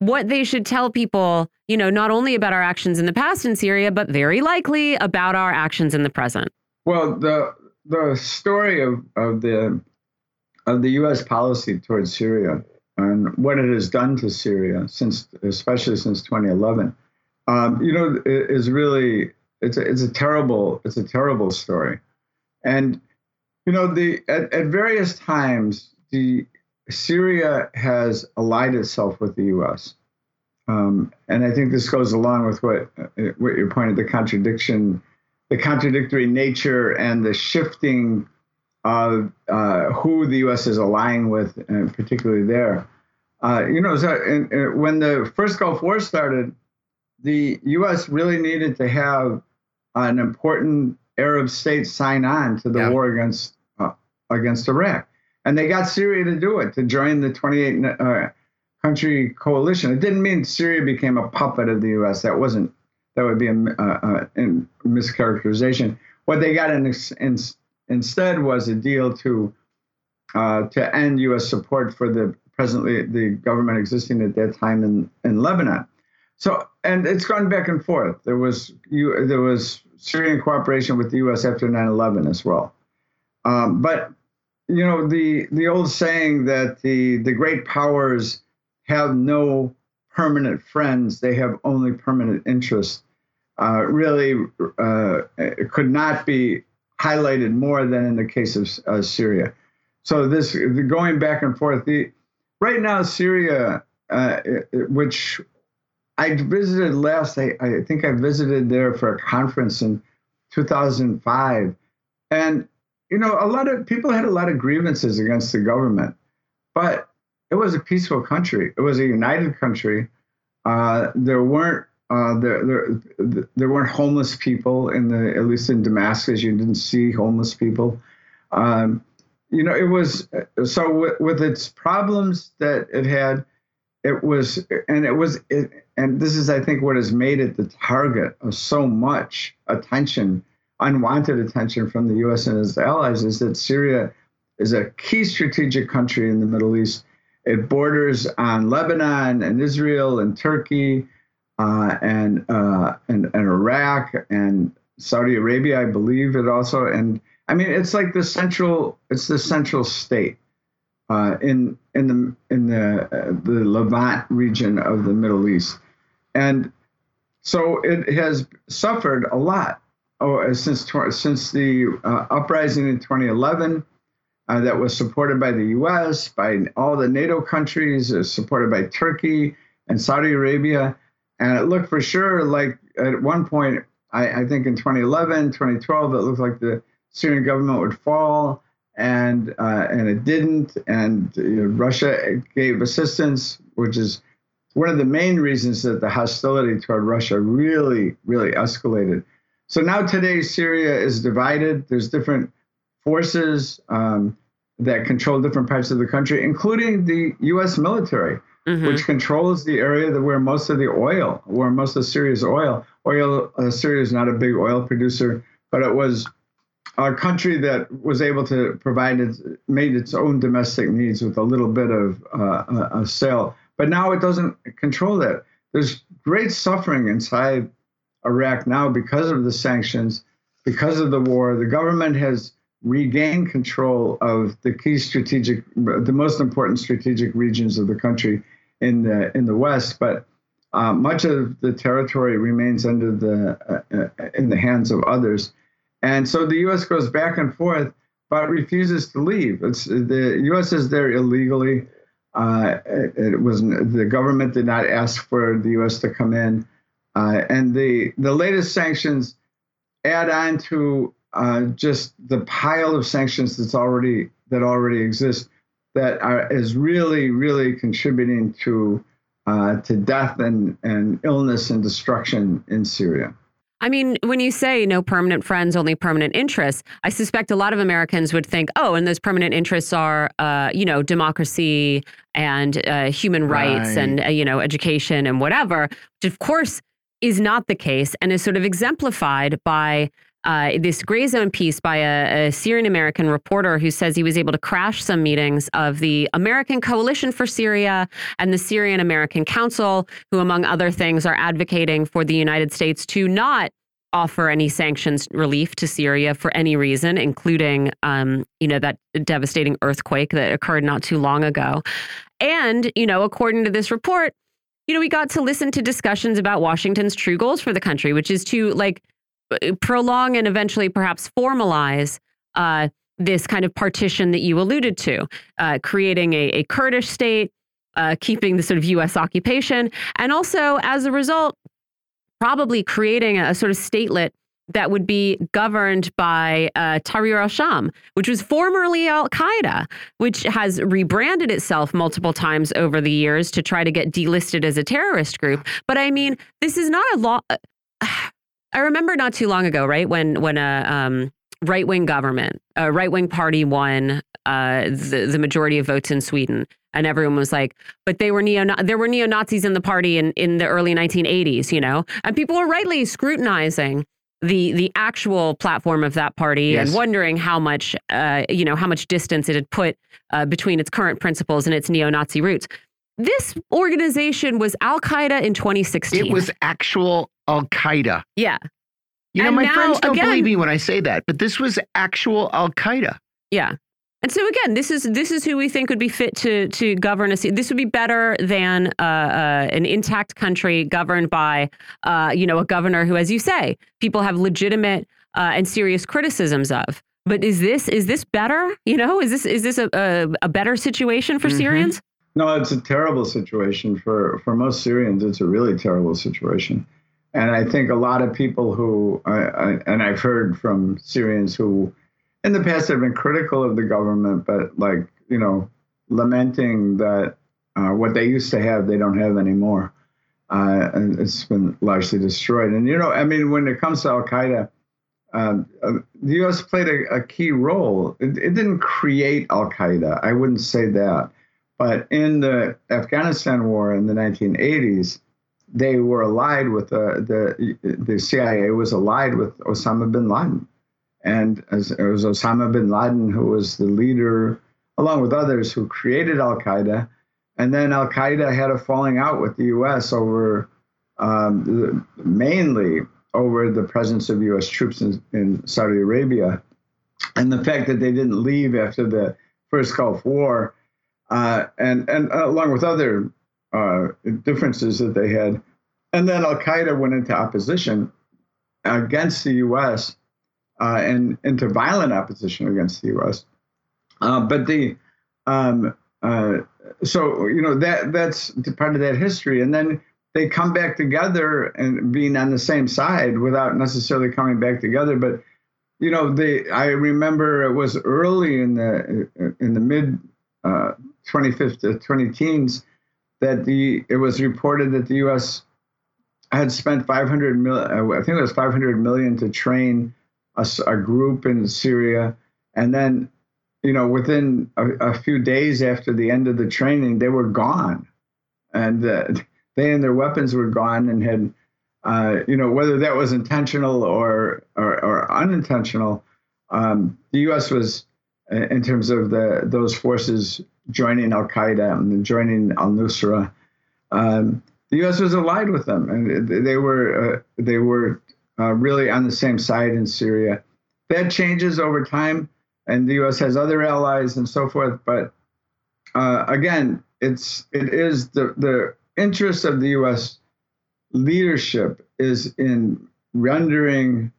what they should tell people, you know, not only about our actions in the past in Syria, but very likely about our actions in the present. Well, the the story of, of the of the U.S. policy towards Syria and what it has done to Syria since, especially since 2011, um, you know, is really it's a, it's a terrible it's a terrible story, and you know the at, at various times the Syria has allied itself with the U.S. Um, and I think this goes along with what uh, what you pointed the contradiction, the contradictory nature and the shifting of uh, who the U.S. is allying with, and particularly there. Uh, you know, so in, in, when the first Gulf War started, the U.S. really needed to have an important Arab state sign on to the yeah. war against uh, against Iraq and they got Syria to do it to join the 28 uh, country coalition. It didn't mean Syria became a puppet of the U.S. That wasn't that would be a, a, a mischaracterization. What they got in, in, instead was a deal to uh, to end U.S. support for the presently the government existing at that time in, in Lebanon. So and it's gone back and forth. There was you there was Syrian cooperation with the U.S. after 9/11 as well. Um, but you know the the old saying that the the great powers have no permanent friends; they have only permanent interests. Uh, really, uh, could not be highlighted more than in the case of uh, Syria. So this going back and forth. The right now Syria, uh, which I visited last, I, I think I visited there for a conference in 2005, and you know, a lot of people had a lot of grievances against the government, but it was a peaceful country. It was a united country. Uh, there weren't Uh, there, there, there weren't homeless people in the at least in Damascus. You didn't see homeless people. Um, you know, it was so with, with, its problems that it had. It was, and it was, it, and this is, I think, what has made it the target of so much attention, unwanted attention from the U.S. and its allies, is that Syria is a key strategic country in the Middle East. It borders on Lebanon and Israel and Turkey uh, and, uh, and and Iraq and Saudi Arabia, I believe it also. And I mean, it's like the central. It's the central state uh, in in the in the uh, the Levant region of the Middle East, and so it has suffered a lot oh, since since the uh, uprising in 2011. Uh, that was supported by the U.S., by all the NATO countries, supported by Turkey and Saudi Arabia. And it looked for sure like at one point, I, I think in 2011, 2012, it looked like the Syrian government would fall, and uh, and it didn't. And you know, Russia gave assistance, which is one of the main reasons that the hostility toward Russia really, really escalated. So now today, Syria is divided. There's different forces um, that control different parts of the country, including the U.S. military mm-hmm. which controls the area that where most of the oil, where most of Syria's oil, oil, uh, Syria is not a big oil producer, but it was a country that was able to provide its, made its own domestic needs with a little bit of uh, a sale. But now it doesn't control that. There's great suffering inside Iraq now because of the sanctions, because of the war. The government has regained control of the key strategic, the most important strategic regions of the country in the in the West, but uh, much of the territory remains under the uh, uh in the hands of others, and so the U.S. goes back and forth, but refuses to leave. It's the U.S. is there illegally. Uh, it, it, was the government did not ask for the U.S. to come in, uh, and the the latest sanctions add on to uh, just the pile of sanctions that's already that already exists that are, is really really contributing to uh, to death and and illness and destruction in Syria. I mean, when you say no permanent friends, only permanent interests, I suspect a lot of Americans would think, oh, and those permanent interests are, uh, you know, democracy and uh, human rights right. and, uh, you know, education and whatever, which of course is not the case and is sort of exemplified by uh, this gray zone piece by a, a Syrian American reporter who says he was able to crash some meetings of the American Coalition for Syria and the Syrian American Council, who, among other things, are advocating for the United States to not offer any sanctions relief to Syria for any reason, including, um, you know, that devastating earthquake that occurred not too long ago. And, you know, according to this report, you know, we got to listen to discussions about Washington's true goals for the country, which is to like prolong and eventually perhaps formalize uh, this kind of partition that you alluded to, uh, creating a, a, Kurdish state, uh, keeping the sort of U.S. occupation, and also as a result, probably creating a, a sort of statelet that would be governed by uh, Tahrir al-Sham, which was formerly al-Qaeda, which has rebranded itself multiple times over the years to try to get delisted as a terrorist group. But I mean, this is not a law. I remember not too long ago, right when when a um, right wing government, a right wing party won uh, the the majority of votes in Sweden, and everyone was like, "But they were neo there were neo Nazis in the party in in the early 1980s," you know, and people were rightly scrutinizing the the actual platform of that party yes. and wondering how much uh, you know how much distance it had put uh, between its current principles and its neo-Nazi roots. This organization was Al Qaeda in 2016. It was actual Al Qaeda. Yeah. You know, and my now, friends don't again, believe me when I say that, but this was actual Al Qaeda. Yeah. And so again, this is this is who we think would be fit to to govern us. This would be better than uh, uh, an intact country governed by, uh, you know, a governor who, as you say, people have legitimate uh, and serious criticisms of. But is this is this better? You know, is this is this a a, a better situation for mm -hmm. Syrians? No, it's a terrible situation for for most Syrians. It's a really terrible situation. And I think a lot of people who, I, I, and I've heard from Syrians who in the past have been critical of the government, but like, you know, lamenting that uh, what they used to have, they don't have anymore. uh, and it's been largely destroyed. And you know, I mean, when it comes to Al Qaeda, um, uh, the U.S. played a, a key role. It, it, didn't create Al Qaeda. I wouldn't say that, but in the Afghanistan war in the 1980s, they were allied with the the, the CIA was allied with Osama bin Laden, and as, it was Osama bin Laden who was the leader, along with others, who created Al Qaeda and then Al Qaeda had a falling out with the U.S. over um, mainly over the presence of U.S. troops in, in, Saudi Arabia, and the fact that they didn't leave after the first Gulf War, uh, and and along with other uh, differences that they had, and then Al Qaeda went into opposition against the U.S. Uh, and into violent opposition against the U.S. Uh, but the um, uh, so you know that that's part of that history, and then they come back together and being on the same side without necessarily coming back together. But you know, they I remember it was early in the in the mid uh, 25th to 20 teens that the it was reported that the U.S. had spent 500 million. Uh, I think it was 500 million to train a, a group in Syria, and then you know, within a, a, few days after the end of the training, they were gone, and uh, they and their weapons were gone, and had, uh, you know, whether that was intentional or or, or unintentional, um, the U.S. was, uh, in terms of the those forces joining Al Qaeda and joining Al Nusra, um, the U.S. was allied with them, and they were uh, they were uh, really on the same side in Syria. That changes over time and the U.S. has other allies and so forth. But uh, again, it's it is the the interest of the U.S. leadership is in rendering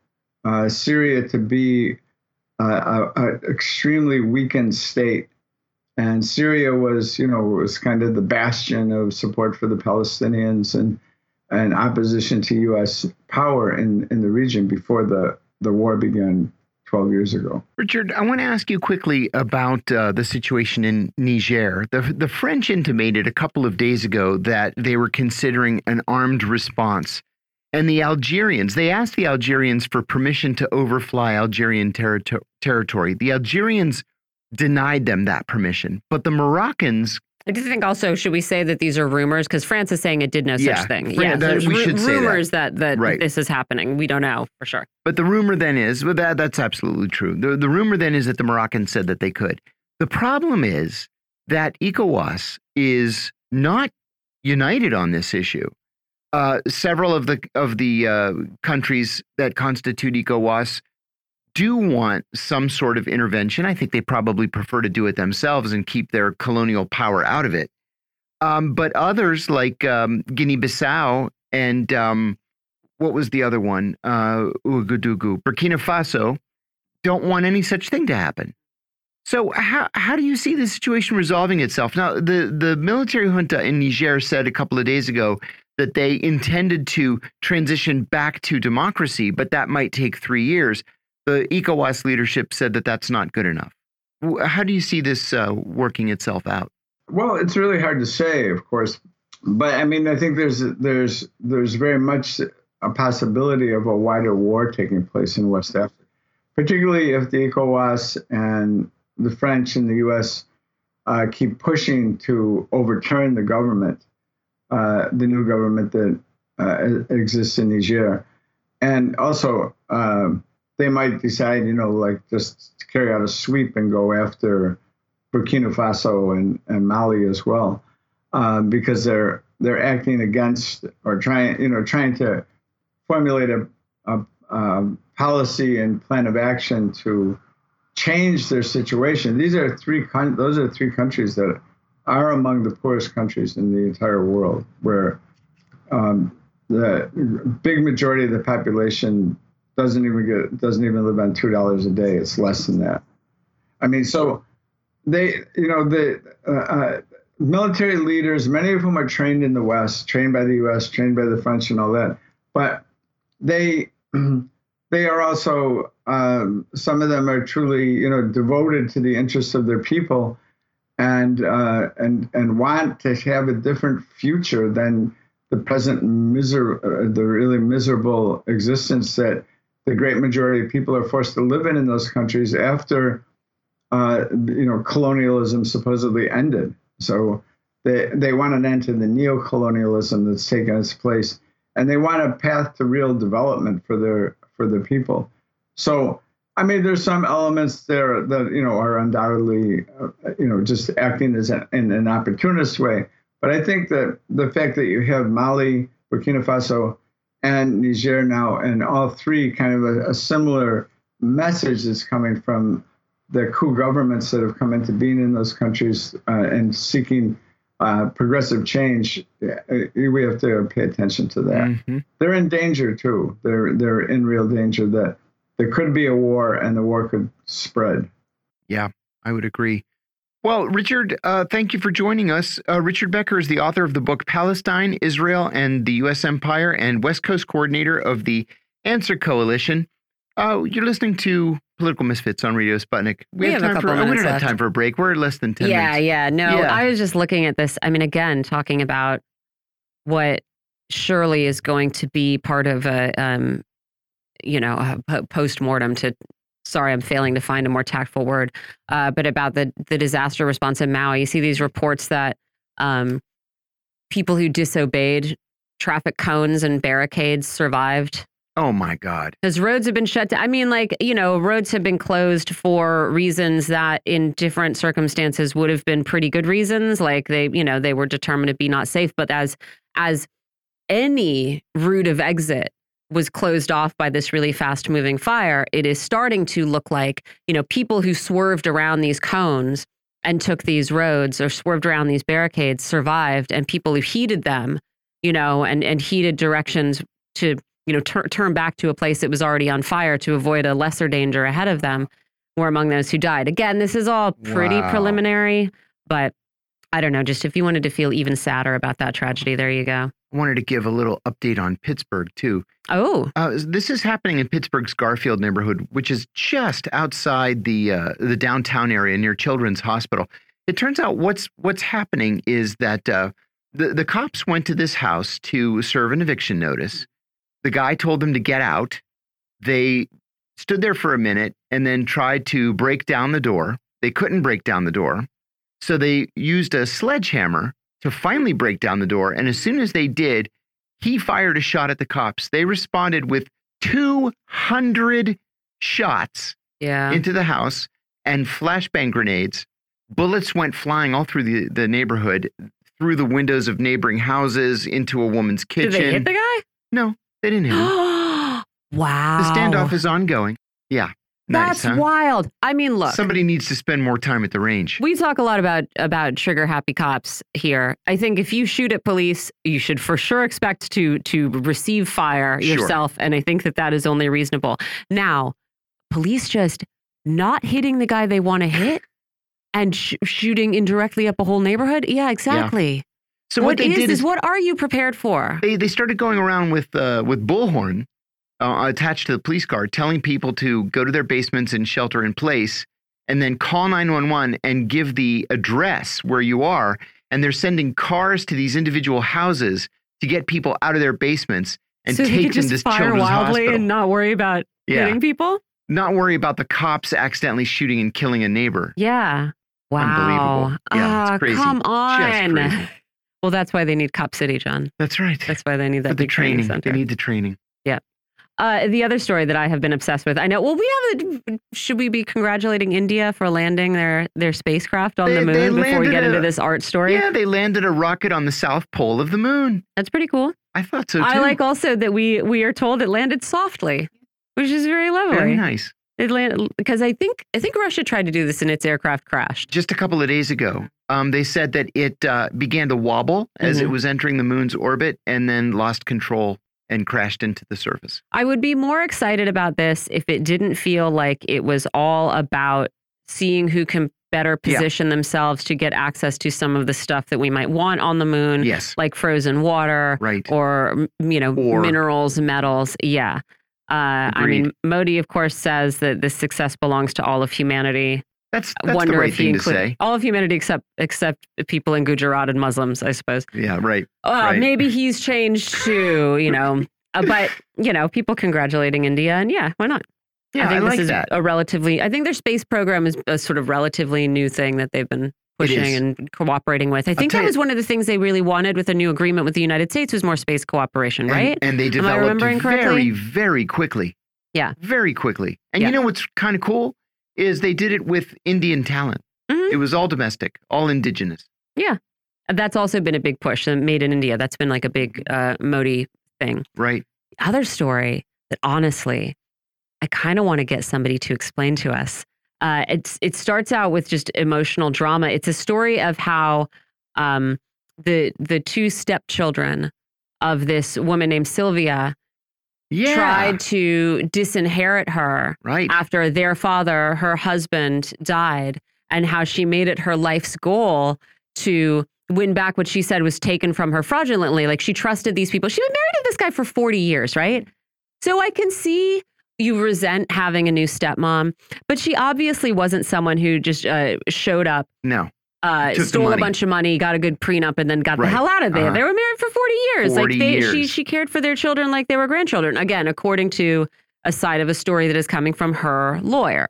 uh, Syria to be uh, a, a, extremely weakened state. And Syria was, you know, was kind of the bastion of support for the Palestinians and and opposition to U.S. power in, in the region before the, the war began 12 years ago. Richard, I want to ask you quickly about uh, the situation in Niger. The, the French intimated a couple of days ago that they were considering an armed response. And the Algerians, they asked the Algerians for permission to overfly Algerian territory. The Algerians denied them that permission, but the Moroccans I do think also should we say that these are rumors because France is saying it did no yeah, such thing. Fran yeah, that, we should say rumors that that, that right. this is happening. We don't know for sure. But the rumor then is well, that that's absolutely true. The the rumor then is that the Moroccans said that they could. The problem is that ECOWAS is not united on this issue. Uh, several of the of the uh, countries that constitute ECOWAS do want some sort of intervention. I think they probably prefer to do it themselves and keep their colonial power out of it. Um, but others like um, Guinea Bissau and um, what was the other one? Uh, Ouagadougou, Burkina Faso, don't want any such thing to happen. So how how do you see the situation resolving itself? Now the the military junta in Niger said a couple of days ago that they intended to transition back to democracy, but that might take three years the ECOWAS leadership said that that's not good enough. How do you see this uh, working itself out? Well, it's really hard to say, of course, but I mean, I think there's there's there's very much a possibility of a wider war taking place in West Africa, particularly if the ECOWAS and the French and the U.S. Uh, keep pushing to overturn the government, uh, the new government that uh, exists in Niger, and also. Um, they might decide, you know, like just carry out a sweep and go after Burkina Faso and, and Mali as well, uh, because they're they're acting against or trying, you know, trying to formulate a, a, a policy and plan of action to change their situation. These are three those are three countries that are among the poorest countries in the entire world, where um, the big majority of the population doesn't even get doesn't even live on two dollars a day. It's less than that. I mean, so they, you know, the uh, uh, military leaders, many of whom are trained in the West, trained by the U.S., trained by the French, and all that, but they they are also um, some of them are truly, you know, devoted to the interests of their people, and uh, and and want to have a different future than the present miser uh, the really miserable existence that the great majority of people are forced to live in in those countries after uh, you know colonialism supposedly ended. So they they want an end to the neo-colonialism that's taken its place, and they want a path to real development for their for the people. So I mean, there's some elements there that you know are undoubtedly uh, you know just acting as an, in an opportunist way. But I think that the fact that you have Mali, Burkina Faso, and Niger now, and all three kind of a, a similar message is coming from the coup governments that have come into being in those countries uh, and seeking uh, progressive change, uh, we have to pay attention to that. Mm-hmm. They're in danger too. They're they're in real danger that there could be a war and the war could spread. Yeah, I would agree. Well, Richard, uh, thank you for joining us. Uh, Richard Becker is the author of the book Palestine, Israel, and the U.S. Empire, and West Coast coordinator of the ANSWER Coalition. Uh, you're listening to Political Misfits on Radio Sputnik. We, we have, have, time for. we don't have time for a break. We're less than ten. Yeah, minutes. yeah. No, yeah. I was just looking at this. I mean, again, talking about what surely is going to be part of a, um, you know, a post mortem to. Sorry, I'm failing to find a more tactful word. Uh, but about the the disaster response in Maui, you see these reports that um, people who disobeyed traffic cones and barricades survived Oh my God. Because roads have been shut down. I mean, like, you know, roads have been closed for reasons that in different circumstances would have been pretty good reasons. Like they, you know, they were determined to be not safe. But as as any route of exit was closed off by this really fast moving fire, it is starting to look like, you know, people who swerved around these cones and took these roads or swerved around these barricades survived and people who heeded them, you know, and and heeded directions to you know, tur turn back to a place that was already on fire to avoid a lesser danger ahead of them were among those who died. Again, this is all pretty wow. preliminary, but I don't know, just if you wanted to feel even sadder about that tragedy, there you go. I wanted to give a little update on Pittsburgh, too. Oh. Uh, this is happening in Pittsburgh's Garfield neighborhood, which is just outside the uh, the downtown area near Children's Hospital. It turns out what's what's happening is that uh, the, the cops went to this house to serve an eviction notice the guy told them to get out. They stood there for a minute and then tried to break down the door. They couldn't break down the door. So they used a sledgehammer to finally break down the door. And as soon as they did, he fired a shot at the cops. They responded with 200 shots yeah. into the house and flashbang grenades. Bullets went flying all through the, the neighborhood, through the windows of neighboring houses, into a woman's kitchen. Did they hit the guy? No, they didn't hit him. wow. The standoff is ongoing. Yeah. Nice, That's huh? wild. I mean, look. Somebody needs to spend more time at the range. We talk a lot about about trigger happy cops here. I think if you shoot at police, you should for sure expect to to receive fire sure. yourself, and I think that that is only reasonable. Now, police just not hitting the guy they want to hit and sh shooting indirectly up a whole neighborhood. Yeah, exactly. Yeah. So what, what they is, did is, is, what are you prepared for? They they started going around with uh, with bullhorn uh, attached to the police car, telling people to go to their basements and shelter in place, and then call 911 and give the address where you are. And they're sending cars to these individual houses to get people out of their basements and so take them to fire children's wildly hospital. and not worry about yeah. hitting people. Not worry about the cops accidentally shooting and killing a neighbor. Yeah. Wow. Unbelievable. Yeah, uh, it's crazy. Come on. Well, that's why they need Cop City, John. That's right. That's why they need that the training. training. They need the training. Uh, the other story that I have been obsessed with, I know. Well, we have. A, should we be congratulating India for landing their their spacecraft on they, the moon before we get a, into this art story? Yeah, they landed a rocket on the south pole of the moon. That's pretty cool. I thought so too. I like also that we we are told it landed softly, which is very lovely. Very nice. It landed because I think I think Russia tried to do this and its aircraft crashed just a couple of days ago. Um, they said that it uh, began to wobble as mm -hmm. it was entering the moon's orbit and then lost control and crashed into the surface. I would be more excited about this if it didn't feel like it was all about seeing who can better position yeah. themselves to get access to some of the stuff that we might want on the moon. Yes. Like frozen water. Right. Or, you know, or, minerals, metals. Yeah. Uh, I mean, Modi, of course, says that this success belongs to all of humanity. That's, that's wonder the right if thing include, to say. All of humanity except except people in Gujarat and Muslims, I suppose. Yeah, right. Uh, right. Maybe he's changed too, you know. uh, but, you know, people congratulating India, and yeah, why not? Yeah, I think I this like is that. a relatively, I think their space program is a sort of relatively new thing that they've been pushing and cooperating with. I think that was one of the things they really wanted with a new agreement with the United States was more space cooperation, right? And, and they developed very, very quickly. Yeah. Very quickly. And yeah. you know what's kind of cool is they did it with Indian talent. Mm -hmm. It was all domestic, all indigenous. Yeah. That's also been a big push. Made in India. That's been like a big uh, Modi thing. Right. Other story that honestly, I kind of want to get somebody to explain to us uh, it's it starts out with just emotional drama. It's a story of how um, the the two stepchildren of this woman named Sylvia yeah. tried to disinherit her right. after their father, her husband, died, and how she made it her life's goal to win back what she said was taken from her fraudulently. Like she trusted these people. She's been married to this guy for 40 years, right? So I can see you resent having a new stepmom, but she obviously wasn't someone who just uh, showed up. No. Uh, stole a bunch of money, got a good prenup, and then got right. the hell out of there. Uh -huh. They were married for forty years. 40 like they, years. she she cared for their children like they were grandchildren. Again, according to a side of a story that is coming from her lawyer.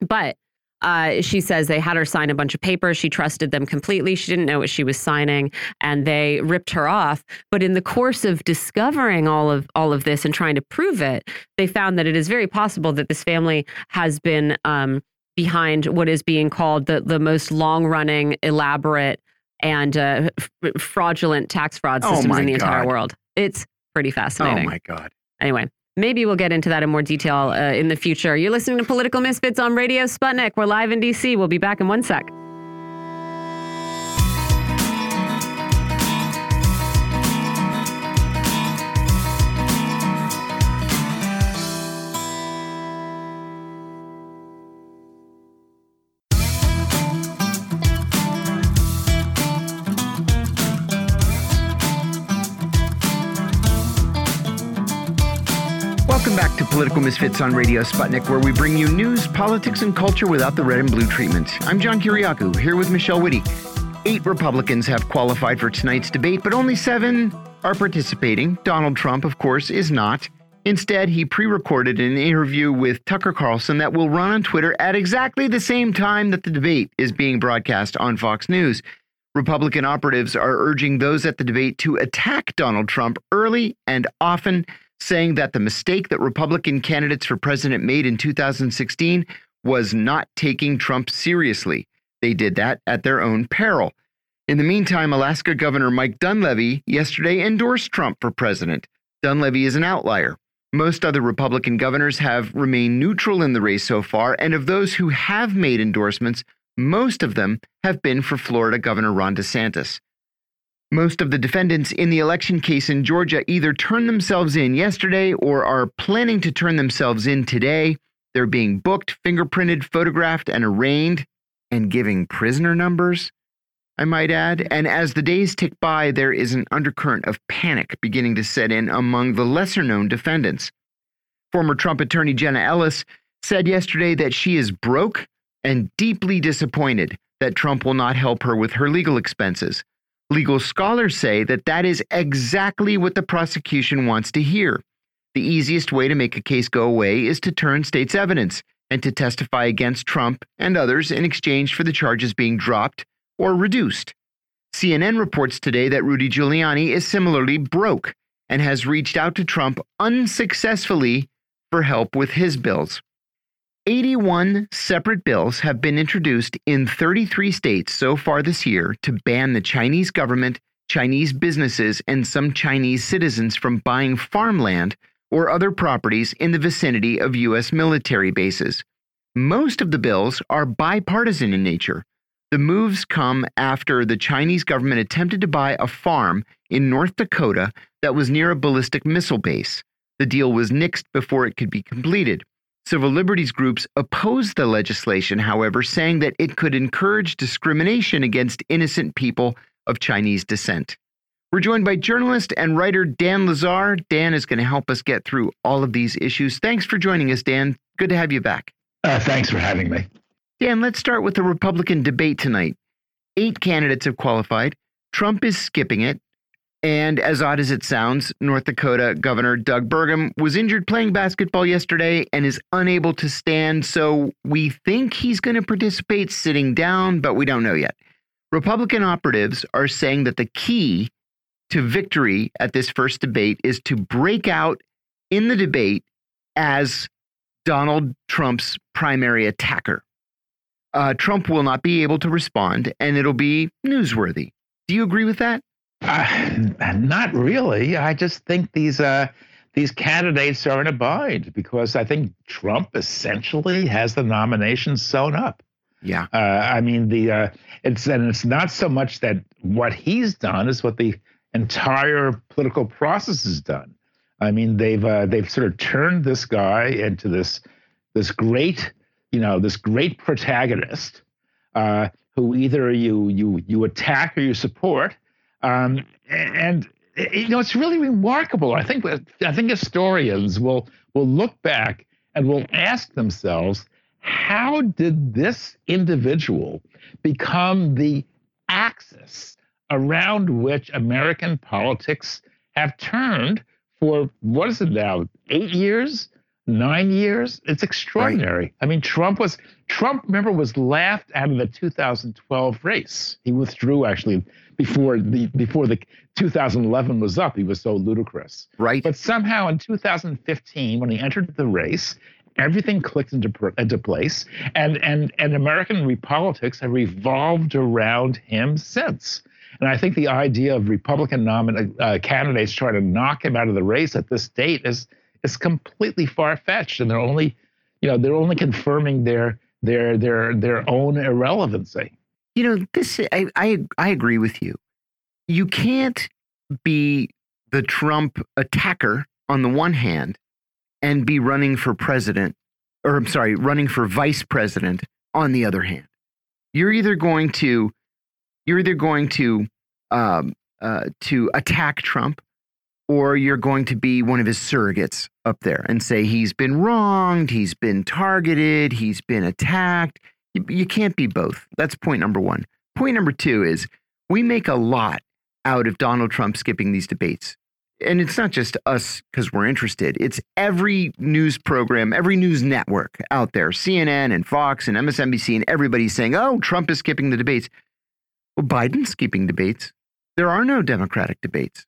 But uh, she says they had her sign a bunch of papers. She trusted them completely. She didn't know what she was signing, and they ripped her off. But in the course of discovering all of all of this and trying to prove it, they found that it is very possible that this family has been um, behind what is being called the the most long running, elaborate, and uh, fraudulent tax fraud oh systems oh in the God. entire world. It's pretty fascinating. Oh my God. Anyway, Maybe we'll get into that in more detail uh, in the future. You're listening to Political Misfits on Radio Sputnik. We're live in D.C. We'll be back in one sec. Political Misfits on Radio Sputnik, where we bring you news, politics, and culture without the red and blue treatment. I'm John Kiriakou, here with Michelle Witte. Eight Republicans have qualified for tonight's debate, but only seven are participating. Donald Trump, of course, is not. Instead, he pre recorded an interview with Tucker Carlson that will run on Twitter at exactly the same time that the debate is being broadcast on Fox News. Republican operatives are urging those at the debate to attack Donald Trump early and often saying that the mistake that Republican candidates for president made in 2016 was not taking Trump seriously. They did that at their own peril. In the meantime, Alaska Governor Mike Dunleavy yesterday endorsed Trump for president. Dunleavy is an outlier. Most other Republican governors have remained neutral in the race so far, and of those who have made endorsements, most of them have been for Florida Governor Ron DeSantis. Most of the defendants in the election case in Georgia either turned themselves in yesterday or are planning to turn themselves in today. They're being booked, fingerprinted, photographed, and arraigned, and giving prisoner numbers, I might add. And as the days tick by, there is an undercurrent of panic beginning to set in among the lesser known defendants. Former Trump attorney Jenna Ellis said yesterday that she is broke and deeply disappointed that Trump will not help her with her legal expenses. Legal scholars say that that is exactly what the prosecution wants to hear. The easiest way to make a case go away is to turn state's evidence and to testify against Trump and others in exchange for the charges being dropped or reduced. CNN reports today that Rudy Giuliani is similarly broke and has reached out to Trump unsuccessfully for help with his bills. 81 separate bills have been introduced in 33 states so far this year to ban the Chinese government, Chinese businesses, and some Chinese citizens from buying farmland or other properties in the vicinity of U.S. military bases. Most of the bills are bipartisan in nature. The moves come after the Chinese government attempted to buy a farm in North Dakota that was near a ballistic missile base. The deal was nixed before it could be completed. Civil liberties groups opposed the legislation, however, saying that it could encourage discrimination against innocent people of Chinese descent. We're joined by journalist and writer Dan Lazare. Dan is going to help us get through all of these issues. Thanks for joining us, Dan. Good to have you back. Uh, thanks for having me. Dan, let's start with the Republican debate tonight. Eight candidates have qualified. Trump is skipping it. And as odd as it sounds, North Dakota Governor Doug Burgum was injured playing basketball yesterday and is unable to stand. So we think he's going to participate sitting down, but we don't know yet. Republican operatives are saying that the key to victory at this first debate is to break out in the debate as Donald Trump's primary attacker. Uh, Trump will not be able to respond, and it'll be newsworthy. Do you agree with that? Uh, not really. I just think these uh, these candidates are in a bind because I think Trump essentially has the nomination sewn up. Yeah. Uh, I mean, the uh, it's and it's not so much that what he's done is what the entire political process has done. I mean, they've uh, they've sort of turned this guy into this this great, you know, this great protagonist uh, who either you you you attack or you support, um, and you know it's really remarkable. I think I think historians will will look back and will ask themselves, how did this individual become the axis around which American politics have turned for what is it now? Eight years? Nine years? It's extraordinary. I mean, Trump was Trump, remember, was laughed out of the 2012 race. He withdrew actually before the before the 2011 was up. He was so ludicrous. Right. But somehow in 2015, when he entered the race, everything clicked into into place, and and and American politics have revolved around him since. And I think the idea of Republican nomin- uh, candidates trying to knock him out of the race at this date is is completely far fetched, and they're only, you know, they're only confirming their their their their own irrelevancy. You know, this I I, I agree with you. You can't be the Trump attacker on the one hand and be running for president, or I'm sorry, running for vice president on the other hand. You're either going to you're either going to um, uh, to attack Trump or you're going to be one of his surrogates up there and say he's been wronged, he's been targeted, he's been attacked. You, you can't be both. That's point number one. Point number two is we make a lot out of Donald Trump skipping these debates. And it's not just us because we're interested. It's every news program, every news network out there, CNN and Fox and MSNBC, and everybody's saying, oh, Trump is skipping the debates. Well, Biden's skipping debates. There are no Democratic debates.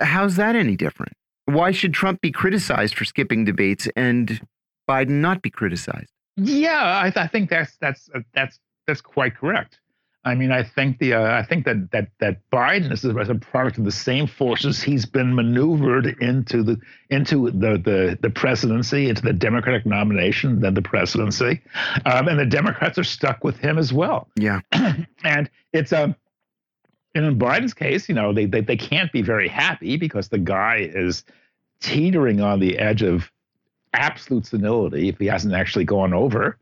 How's that any different? Why should Trump be criticized for skipping debates and Biden not be criticized? Yeah, I, th I think that's that's uh, that's that's quite correct. I mean, I think the uh, I think that that that Biden is a, product of the same forces he's been maneuvered into the into the the the presidency, into the Democratic nomination, then the presidency, um, and the Democrats are stuck with him as well. Yeah, and it's a um, and in Biden's case, you know, they, they they can't be very happy because the guy is teetering on the edge of absolute senility if he hasn't actually gone over.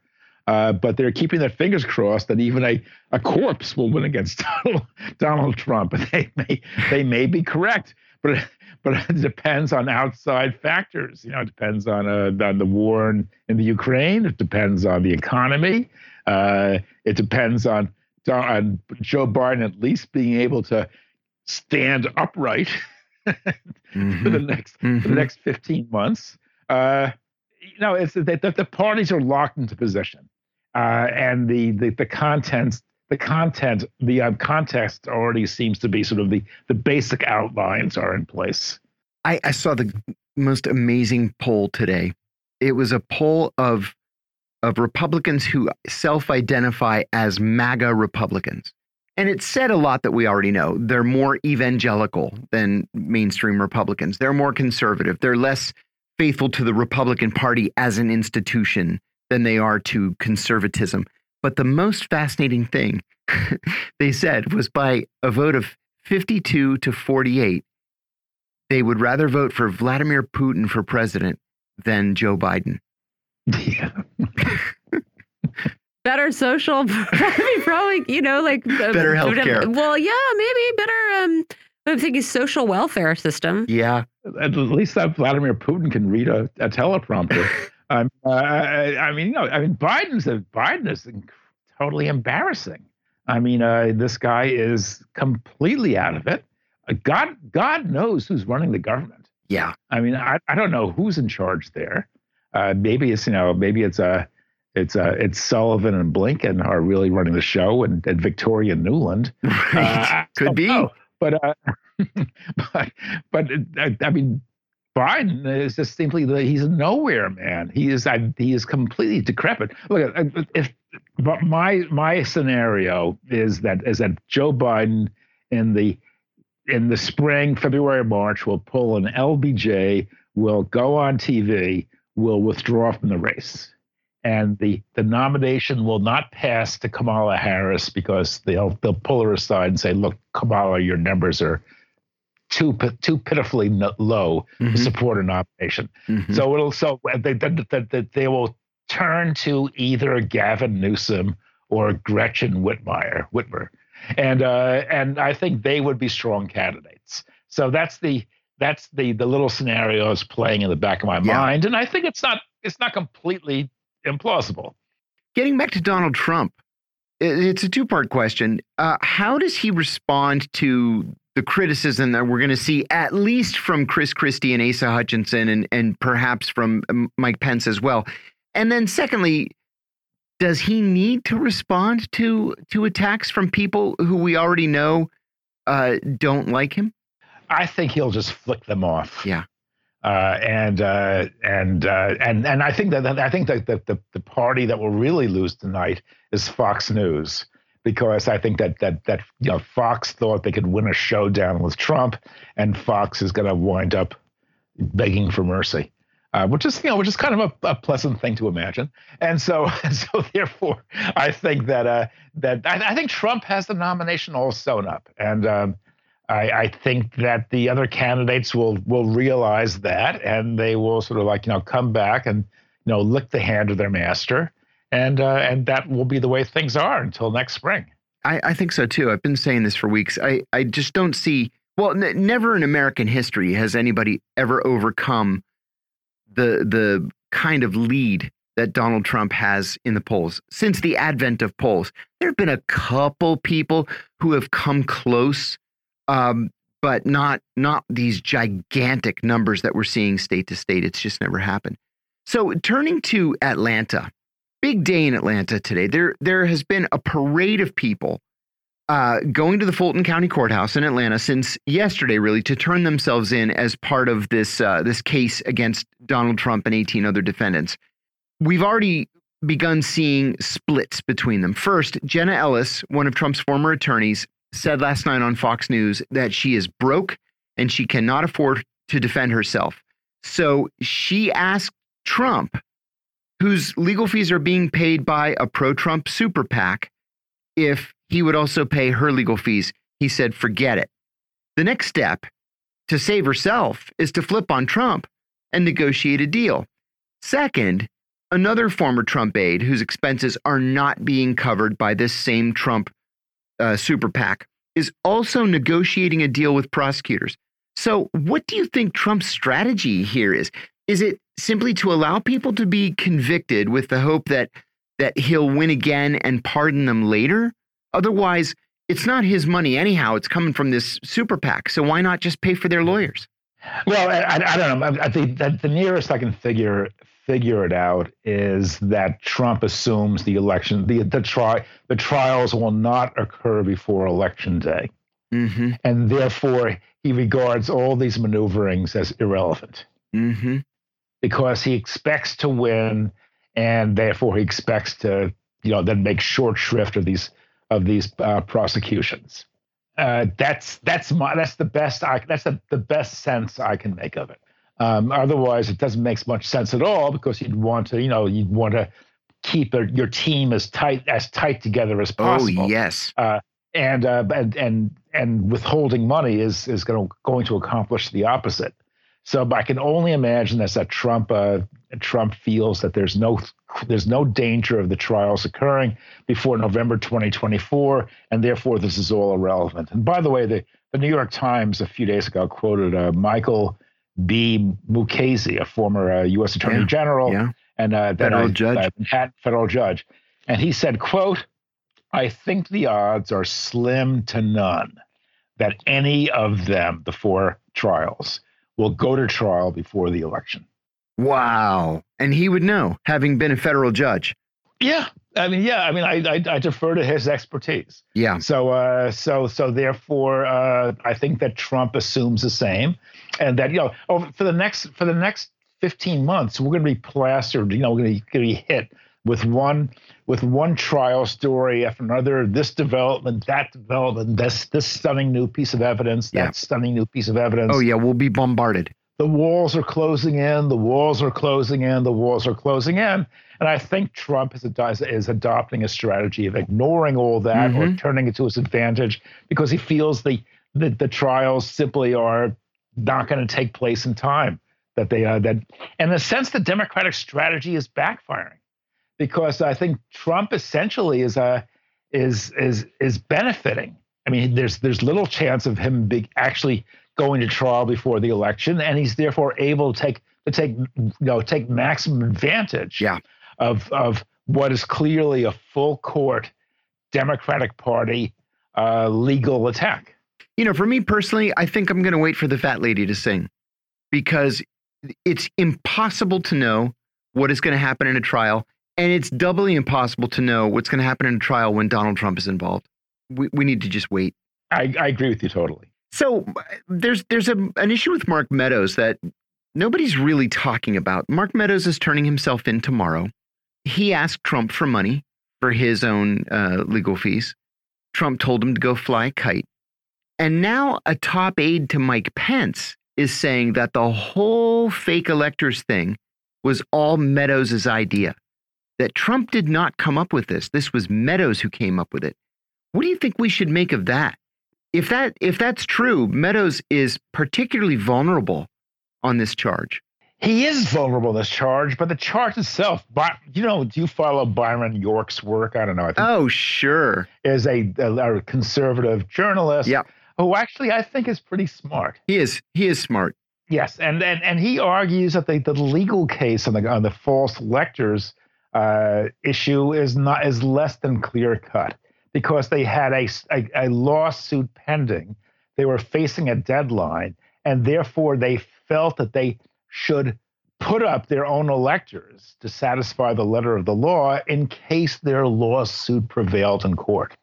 Uh, but they're keeping their fingers crossed that even a, a corpse will win against Donald, Donald Trump. And they may they may be correct, but but it depends on outside factors. You know, it depends on uh, on the war in, in the Ukraine. It depends on the economy. Uh, it depends on on Joe Biden at least being able to stand upright mm-hmm. for the next mm-hmm. for the mm-hmm. next 15 months. Uh, you know, it's that the, the, parties are locked into position, uh, and the, the the contents the content the uh, context already seems to be sort of the the basic outlines are in place. I, I saw the most amazing poll today. It was a poll of of Republicans who self identify as MAGA Republicans. And it said a lot that we already know. They're more evangelical than mainstream Republicans. They're more conservative. They're less faithful to the Republican Party as an institution than they are to conservatism. But the most fascinating thing they said was by a vote of 52 to 48, they would rather vote for Vladimir Putin for president than Joe Biden. Yeah. Better social, probably, you know, like uh, better healthcare. Well, yeah, maybe better. Um, I'm thinking social welfare system. Yeah. At least that Vladimir Putin can read a, a teleprompter. Um, uh, I mean, you know, I mean, Biden's a, Biden is totally embarrassing. I mean, uh, this guy is completely out of it. Uh, God, God knows who's running the government. Yeah. I mean, I, I don't know who's in charge there. Uh, maybe it's you know maybe it's a uh, it's uh, it's Sullivan and Blinken are really running the show, and, and Victoria Nuland Right. Uh, Could be. Know. But uh, but but uh, I mean, Biden is just simply the, he's a nowhere man. He is I, he is completely decrepit. Look, if but my my scenario is that is that Joe Biden in the in the spring, February, March, will pull an LBJ, will go on TV, will withdraw from the race. And the, the nomination will not pass to Kamala Harris because they'll they'll pull her aside and say, "Look, Kamala, your numbers are too too pitifully low mm-hmm. to support a nomination." Mm-hmm. So it'll so they, they, they, they will turn to either Gavin Newsom or Gretchen Whitmire, Whitmer, and uh, and I think they would be strong candidates. So that's the that's the the little scenarios playing in the back of my yeah. mind, and I think it's not it's not completely implausible. Getting back to Donald Trump, it's a two part question. Uh, how does he respond to the criticism that we're going to see, at least from Chris Christie and Asa Hutchinson, and and perhaps from um, Mike Pence as well? And then, secondly, does he need to respond to to attacks from people who we already know uh, don't like him? I think he'll just flick them off. Yeah. Uh, and uh, and uh, and and I think that I think that the, the the party that will really lose tonight is Fox News because I think that that that you know Fox thought they could win a showdown with Trump, and Fox is going to wind up begging for mercy uh, which is you know which is kind of a, a, pleasant thing to imagine. And so so therefore, I think that uh, that I, I, think Trump has the nomination all sewn up, and um, I, I, think that the other candidates will will realize that, and they will sort of like you know come back and you know lick the hand of their master, and uh, and that will be the way things are until next spring. I, I think so too. I've been saying this for weeks. I I just don't see. Well, never in American history has anybody ever overcome the the kind of lead that Donald Trump has in the polls since the advent of polls. There have been a couple people who have come close, um, but not not these gigantic numbers that we're seeing state to state. It's just never happened. So turning to Atlanta, big day in Atlanta today. There there has been a parade of people uh, going to the Fulton County Courthouse in Atlanta since yesterday, really, to turn themselves in as part of this uh, this case against Donald Trump and 18 other defendants. We've already begun seeing splits between them. First, Jenna Ellis, one of Trump's former attorneys, said last night on Fox News that she is broke and she cannot afford to defend herself. So she asked Trump, whose legal fees are being paid by a pro Trump super PAC, if he would also pay her legal fees. He said, forget it. The next step to save herself is to flip on Trump and negotiate a deal. Second, another former Trump aide whose expenses are not being covered by this same Trump uh, super PAC is also negotiating a deal with prosecutors. So, what do you think Trump's strategy here is? Is it simply to allow people to be convicted with the hope that that he'll win again and pardon them later? Otherwise, it's not his money anyhow. It's coming from this super PAC. So why not just pay for their lawyers? Well, I, I don't know. I, think that the nearest I can figure figure it out is that Trump assumes the election, the the try the trials will not occur before election day, mm -hmm. and therefore he regards all these maneuverings as irrelevant mm -hmm. because he expects to win, and therefore he expects to you know then make short shrift of these of these uh, prosecutions. Uh, that's that's my that's the best I that's the, the best sense I can make of it. Um, otherwise, it doesn't make much sense at all because you'd want to you know you'd want to keep a, your team as tight as tight together as oh, possible. Oh yes. Uh, and, uh, and and and withholding money is is going to going to accomplish the opposite. So I can only imagine that's that Trump uh, Trump feels that there's no there's no danger of the trials occurring before November 2024, and therefore this is all irrelevant. And by the way, the, the New York Times a few days ago quoted uh, Michael B. Mukasey, a former uh, U.S. Attorney yeah, General, yeah. and uh, federal I, judge, Manhattan federal judge, and he said, "quote I think the odds are slim to none that any of them, the four trials, will go to trial before the election." Wow, and he would know, having been a federal judge. Yeah, I mean, yeah, I mean, I, I, I defer to his expertise. Yeah. So, uh, so, so therefore, uh, I think that Trump assumes the same, and that you know, over for the next for the next 15 months, we're going to be plastered. You know, we're going to be hit with one with one trial story after another. This development, that development, this this stunning new piece of evidence, that stunning new piece of evidence. Oh yeah, we'll be bombarded. The walls are closing in. The walls are closing in. The walls are closing in. And I think Trump is, is adopting a strategy of ignoring all that or Mhm. turning it to his advantage because he feels the the, the trials simply are not going to take place in time. That they uh, that, in a sense, the Democratic strategy is backfiring because I think Trump essentially is a is is is benefiting. I mean, there's there's little chance of him big actually going to trial before the election, and he's therefore able to take to take you know take maximum advantage Yeah. of of what is clearly a full court Democratic Party uh, legal attack. You know, for me personally, I think I'm going to wait for the fat lady to sing because it's impossible to know what is going to happen in a trial. And it's doubly impossible to know what's going to happen in a trial when Donald Trump is involved. We, we need to just wait. I, I agree with you totally. So there's there's a, an issue with Mark Meadows that nobody's really talking about. Mark Meadows is turning himself in tomorrow. He asked Trump for money for his own uh, legal fees. Trump told him to go fly a kite. And now a top aide to Mike Pence is saying that the whole fake electors thing was all Meadows' idea. That Trump did not come up with this. This was Meadows who came up with it. What do you think we should make of that? If that if that's true, Meadows is particularly vulnerable on this charge. He is vulnerable this charge, but the charge itself, but you know, do you follow Byron York's work? I don't know. I think Oh, sure. is a, a, a conservative journalist Yeah. who actually I think is pretty smart. He is he is smart. Yes, and and, and he argues that the, the legal case on the on the false electors uh, issue is not is less than clear cut because they had a a lawsuit pending, they were facing a deadline, and therefore they felt that they should put up their own electors to satisfy the letter of the law in case their lawsuit prevailed in court.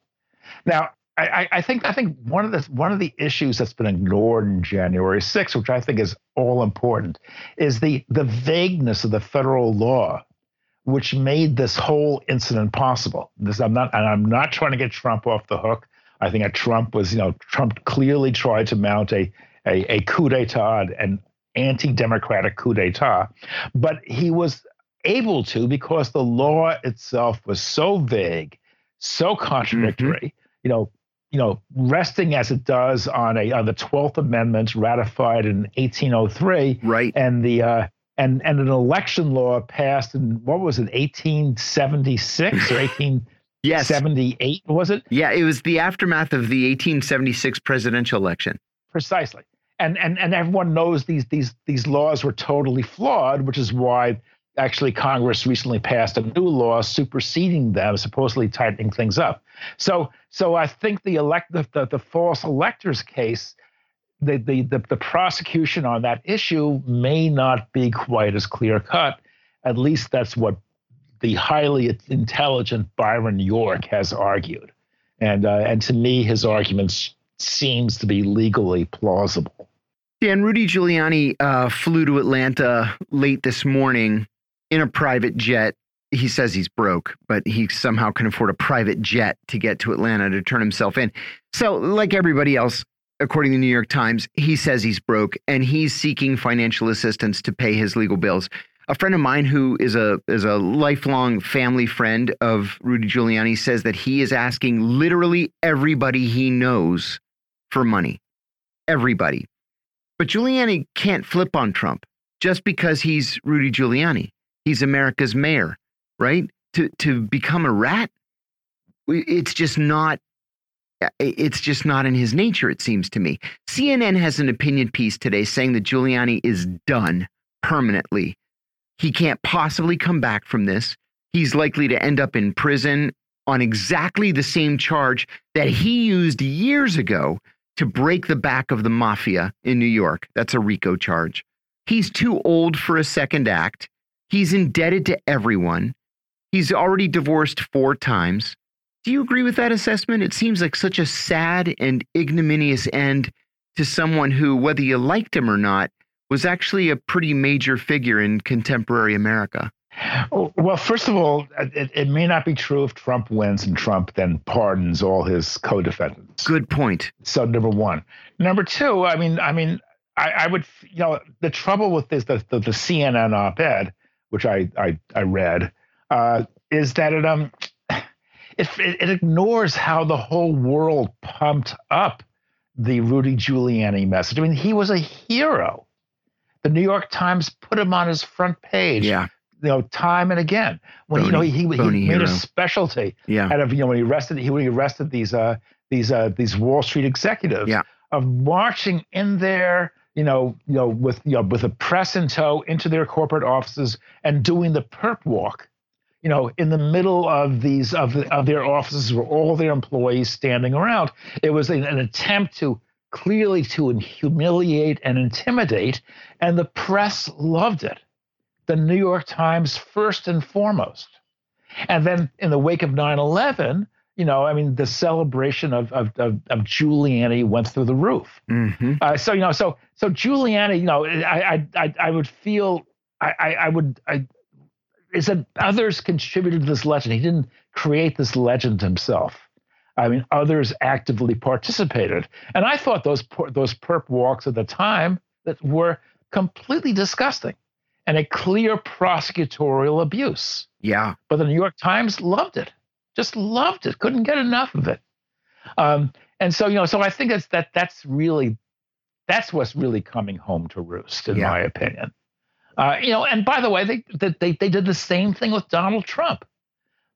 Now, I, I- think I think one of the one of the issues that's been ignored in January 6th, which I think is all important, is the the vagueness of the federal law, which made this whole incident possible. This I'm not and I'm not trying to get Trump off the hook. I think that Trump was, you know, Trump clearly tried to mount a a, a coup d'état, an anti-democratic coup d'état, but he was able to because the law itself was so vague, so contradictory. You know, you know, resting as it does on a on the Twelfth Amendment ratified in 1803, Right. and the uh, and and an election law passed in what was it, 1876 or 1878? Yes. Was it? Yeah, it was the aftermath of the 1876 presidential election. Precisely. And and and everyone knows these these these laws were totally flawed, which is why actually Congress recently passed a new law superseding them, supposedly tightening things up. So so I think the elect the, the, the false electors case, the, the the the prosecution on that issue may not be quite as clear cut. At least that's what the highly intelligent Byron York has argued. And uh, and to me, his arguments seems to be legally plausible. Dan Rudy Giuliani uh, flew to Atlanta late this morning in a private jet. He says he's broke, but he somehow can afford a private jet to get to Atlanta to turn himself in. So, like everybody else, according to the New York Times, he says he's broke and he's seeking financial assistance to pay his legal bills. A friend of mine who is a is a lifelong family friend of Rudy Giuliani says that he is asking literally everybody he knows for money. Everybody. But Giuliani can't flip on Trump just because he's Rudy Giuliani. He's America's mayor, right? To to become a rat, it's just not. It's just not in his nature. It seems to me. CNN has an opinion piece today saying that Giuliani is done permanently. He can't possibly come back from this. He's likely to end up in prison on exactly the same charge that he used years ago to break the back of the mafia in New York. That's a RICO charge. He's too old for a second act. He's indebted to everyone. He's already divorced four times. Do you agree with that assessment? It seems like such a sad and ignominious end to someone who, whether you liked him or not, was actually a pretty major figure in contemporary America. Oh, well, first of all, it, it, may not be true if Trump wins and Trump then pardons all his co-defendants. Good point. So number one, number two, I mean, I mean, I, I would, you know, the trouble with this, the the, the CNN op-ed, which I I, I read, uh, is that it um, it, it ignores how the whole world pumped up the Rudy Giuliani message. I mean, he was a hero. The New York Times put him on his front page. Yeah you know, time and again. When you know he he, he made a specialty yeah. out of you know when he arrested he when he arrested these uh these uh these Wall Street executives yeah. of marching in there, you know, you know, with you know with a press in tow into their corporate offices and doing the perp walk, you know, in the middle of these of of their offices where all their employees standing around. It was an, an attempt to clearly to humiliate and intimidate, and the press loved it the New York Times first and foremost. And then in the wake of 9 11, you know, I mean, the celebration of of, of, of Giuliani went through the roof. Mm-hmm. Uh, so you know, so so Giuliani, you know, I I I, would feel I I, I would I is that others contributed to this legend. He didn't create this legend himself. I mean, others actively participated, and I thought those those perp walks at the time that were completely disgusting and a clear prosecutorial abuse. Yeah. But the New York Times loved it, just loved it, couldn't get enough of it. Um, and so, you know, so I think that's that that's really that's what's really coming home to roost, in yeah. my opinion. Uh, you know, and by the way, they, they they did the same thing with Donald Trump.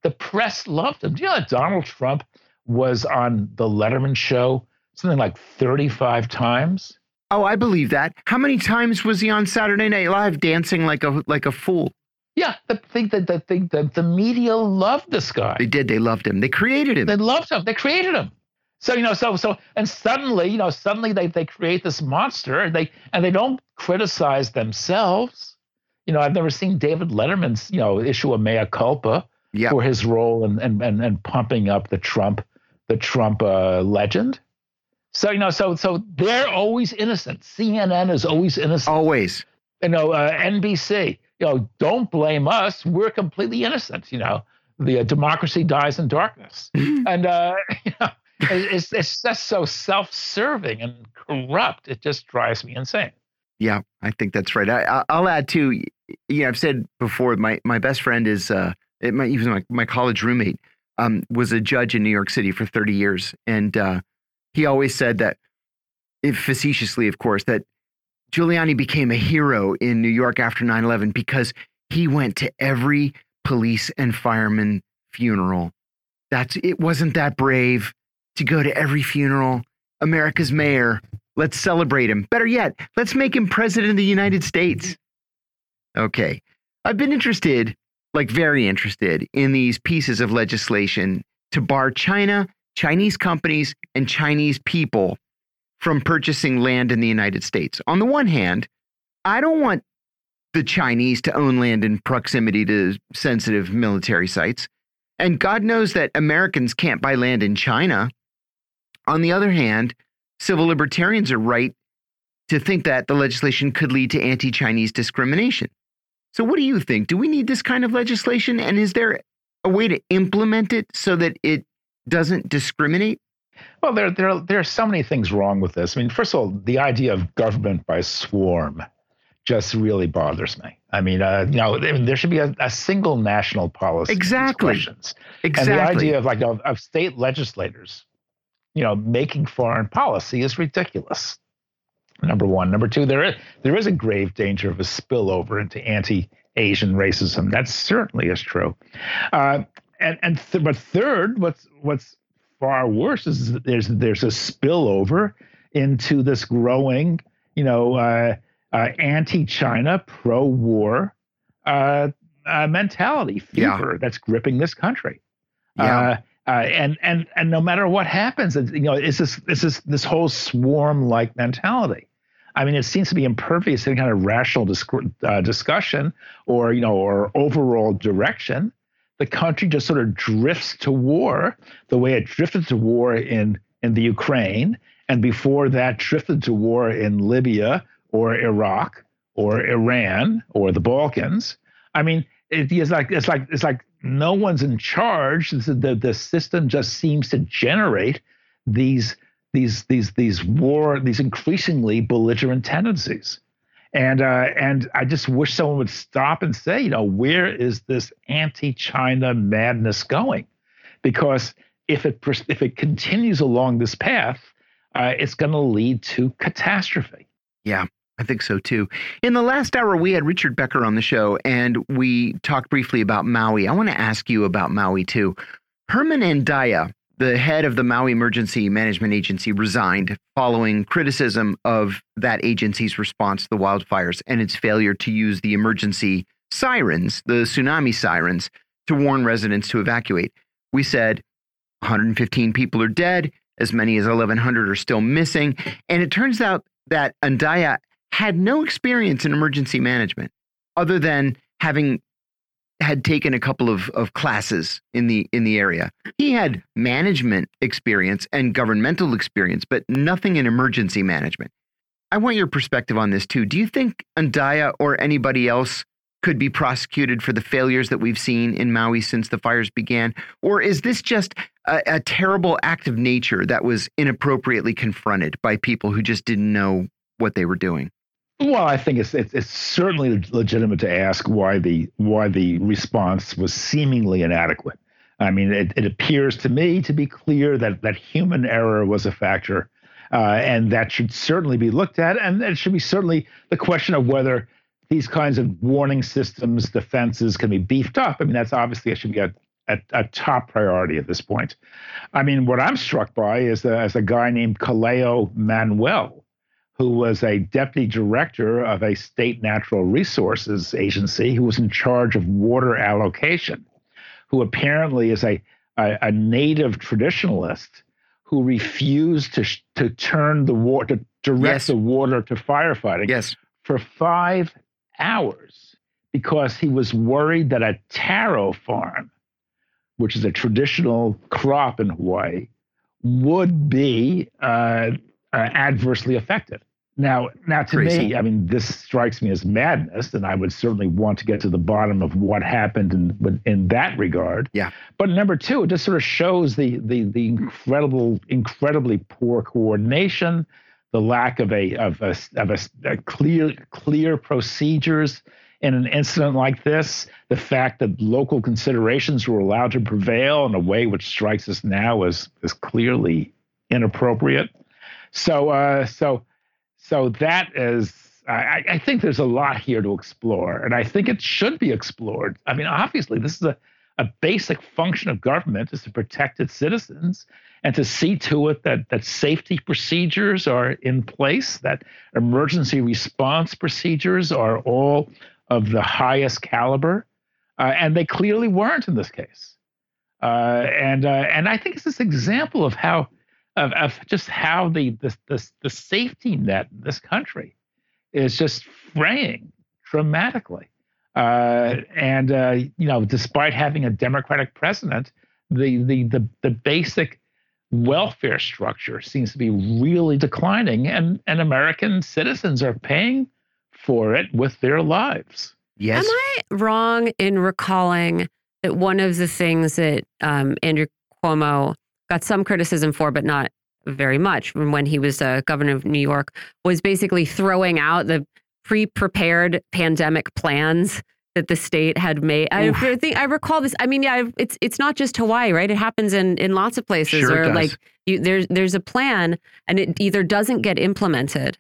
The press loved him. Do you know that Donald Trump was on the Letterman show something like 35 times? Oh, I believe that. How many times was he on Saturday Night Live dancing like a like a fool? Yeah, the thing that the thing that the media loved this guy. They did. They loved him. They created him. They loved him. They created him. So you know, so so and suddenly, you know, suddenly they they create this monster. And they and they don't criticize themselves. You know, I've never seen David Letterman's you know issue a mea culpa yep. for his role in and and and pumping up the Trump the Trump uh, legend. So you know, so so they're always innocent. CNN is always innocent. Always. You know, uh, NBC. You know, don't blame us. We're completely innocent. You know, the uh, democracy dies in darkness, and uh, you know, it's it's just so self-serving and corrupt. It just drives me insane. Yeah, I think that's right. I, will add too. You know, I've said before. My my best friend is uh, it, my, even my my college roommate um, was a judge in New York City for thirty years, and uh, he always said that, facetiously, of course, that Giuliani became a hero in New York after 9 11 because he went to every police and fireman funeral. That's it wasn't that brave to go to every funeral. America's mayor. Let's celebrate him. Better yet, let's make him president of the United States. Okay. I've been interested, like very interested, in these pieces of legislation to bar China Chinese companies and Chinese people from purchasing land in the United States. On the one hand, I don't want the Chinese to own land in proximity to sensitive military sites. And God knows that Americans can't buy land in China. On the other hand, civil libertarians are right to think that the legislation could lead to anti Chinese discrimination. So, what do you think? Do we need this kind of legislation? And is there a way to implement it so that it doesn't discriminate? Well, there, there, there are so many things wrong with this. I mean, first of all, the idea of government by swarm just really bothers me. I mean, uh, you know, there should be a, a single national policy. Exactly. Exactly. And the idea of like of, of state legislators, you know, making foreign policy is ridiculous. Number one. Number two, there is there is a grave danger of a spillover into anti-Asian racism. That certainly is true. Uh, and and th- but third, what's what's far worse is there's there's a spillover into this growing, you know, uh, uh, anti-China, pro-war uh, uh, mentality, fever yeah. that's gripping this country. Yeah. Uh, and and and no matter what happens, you know, it's this it's this this whole swarm like mentality. I mean, it seems to be impervious to any kind of rational disc- uh, discussion or you know or overall direction. The country just sort of drifts to war the way it drifted to war in in the Ukraine, and before that drifted to war in Libya or Iraq or Iran or the Balkans. I mean, it is like it's like it's like no one's in charge. The the system just seems to generate these these these these war these increasingly belligerent tendencies. And uh, and I just wish someone would stop and say, you know, where is this anti-China madness going? Because if it if it continues along this path, uh, it's going to lead to catastrophe. Yeah. I think so too. In the last hour, we had Richard Becker on the show and we talked briefly about Maui. I want to ask you about Maui too. Herman Andaya, the head of the Maui Emergency Management Agency, resigned following criticism of that agency's response to the wildfires and its failure to use the emergency sirens, the tsunami sirens, to warn residents to evacuate. We said 115 people are dead, as many as 1,100 are still missing. And it turns out that Andaya had no experience in emergency management other than having had taken a couple of, of classes in the in the area. He had management experience and governmental experience, but nothing in emergency management. I want your perspective on this too. Do you think Andaya or anybody else could be prosecuted for the failures that we've seen in Maui since the fires began? Or is this just a, a terrible act of nature that was inappropriately confronted by people who just didn't know what they were doing? Well, I think it's, it's, it's certainly legitimate to ask why the why the response was seemingly inadequate. I mean, it, it appears to me to be clear that that human error was a factor, uh, and that should certainly be looked at. And it should be certainly the question of whether these kinds of warning systems, defenses can be beefed up. I mean, that's obviously it should be a, a, a top priority at this point. I mean, what I'm struck by is a, as a guy named Kaleo Manuel who was a deputy director of a state natural resources agency who was in charge of water allocation, who apparently is a, a, a native traditionalist who refused to, to turn the water, to direct yes. the water to firefighting yes. for five hours because he was worried that a taro farm, which is a traditional crop in Hawaii, would be uh, uh, adversely affected. Now, now to Crazy. me, I mean, this strikes me as madness, and I would certainly want to get to the bottom of what happened in in that regard. Yeah. But number two, it just sort of shows the the the incredible, incredibly poor coordination, the lack of a of a of a, a clear clear procedures in an incident like this, the fact that local considerations were allowed to prevail in a way which strikes us now as as clearly inappropriate. So, uh, so so that is, I, I, think there's a lot here to explore, and I think it should be explored. I mean, obviously, this is a, a basic function of government is to protect its citizens and to see to it that that safety procedures are in place, that emergency response procedures are all of the highest caliber, uh, and they clearly weren't in this case. Uh, and uh, and I think it's this example of how of, of just how the, the, the, the safety net in this country is just fraying dramatically. Uh, and uh, you know, despite having a Democratic president, the, the the the basic welfare structure seems to be really declining, and and American citizens are paying for it with their lives. Yes. Am I wrong in recalling that one of the things that um, Andrew Cuomo got some criticism for, but not very much from when he was uh, governor of New York, was basically throwing out the pre-prepared pandemic plans that the state had made. I think I recall this. I mean, yeah, it's it's not just Hawaii, right? It happens in in lots of places sure where like you, there's there's a plan and it either doesn't get implemented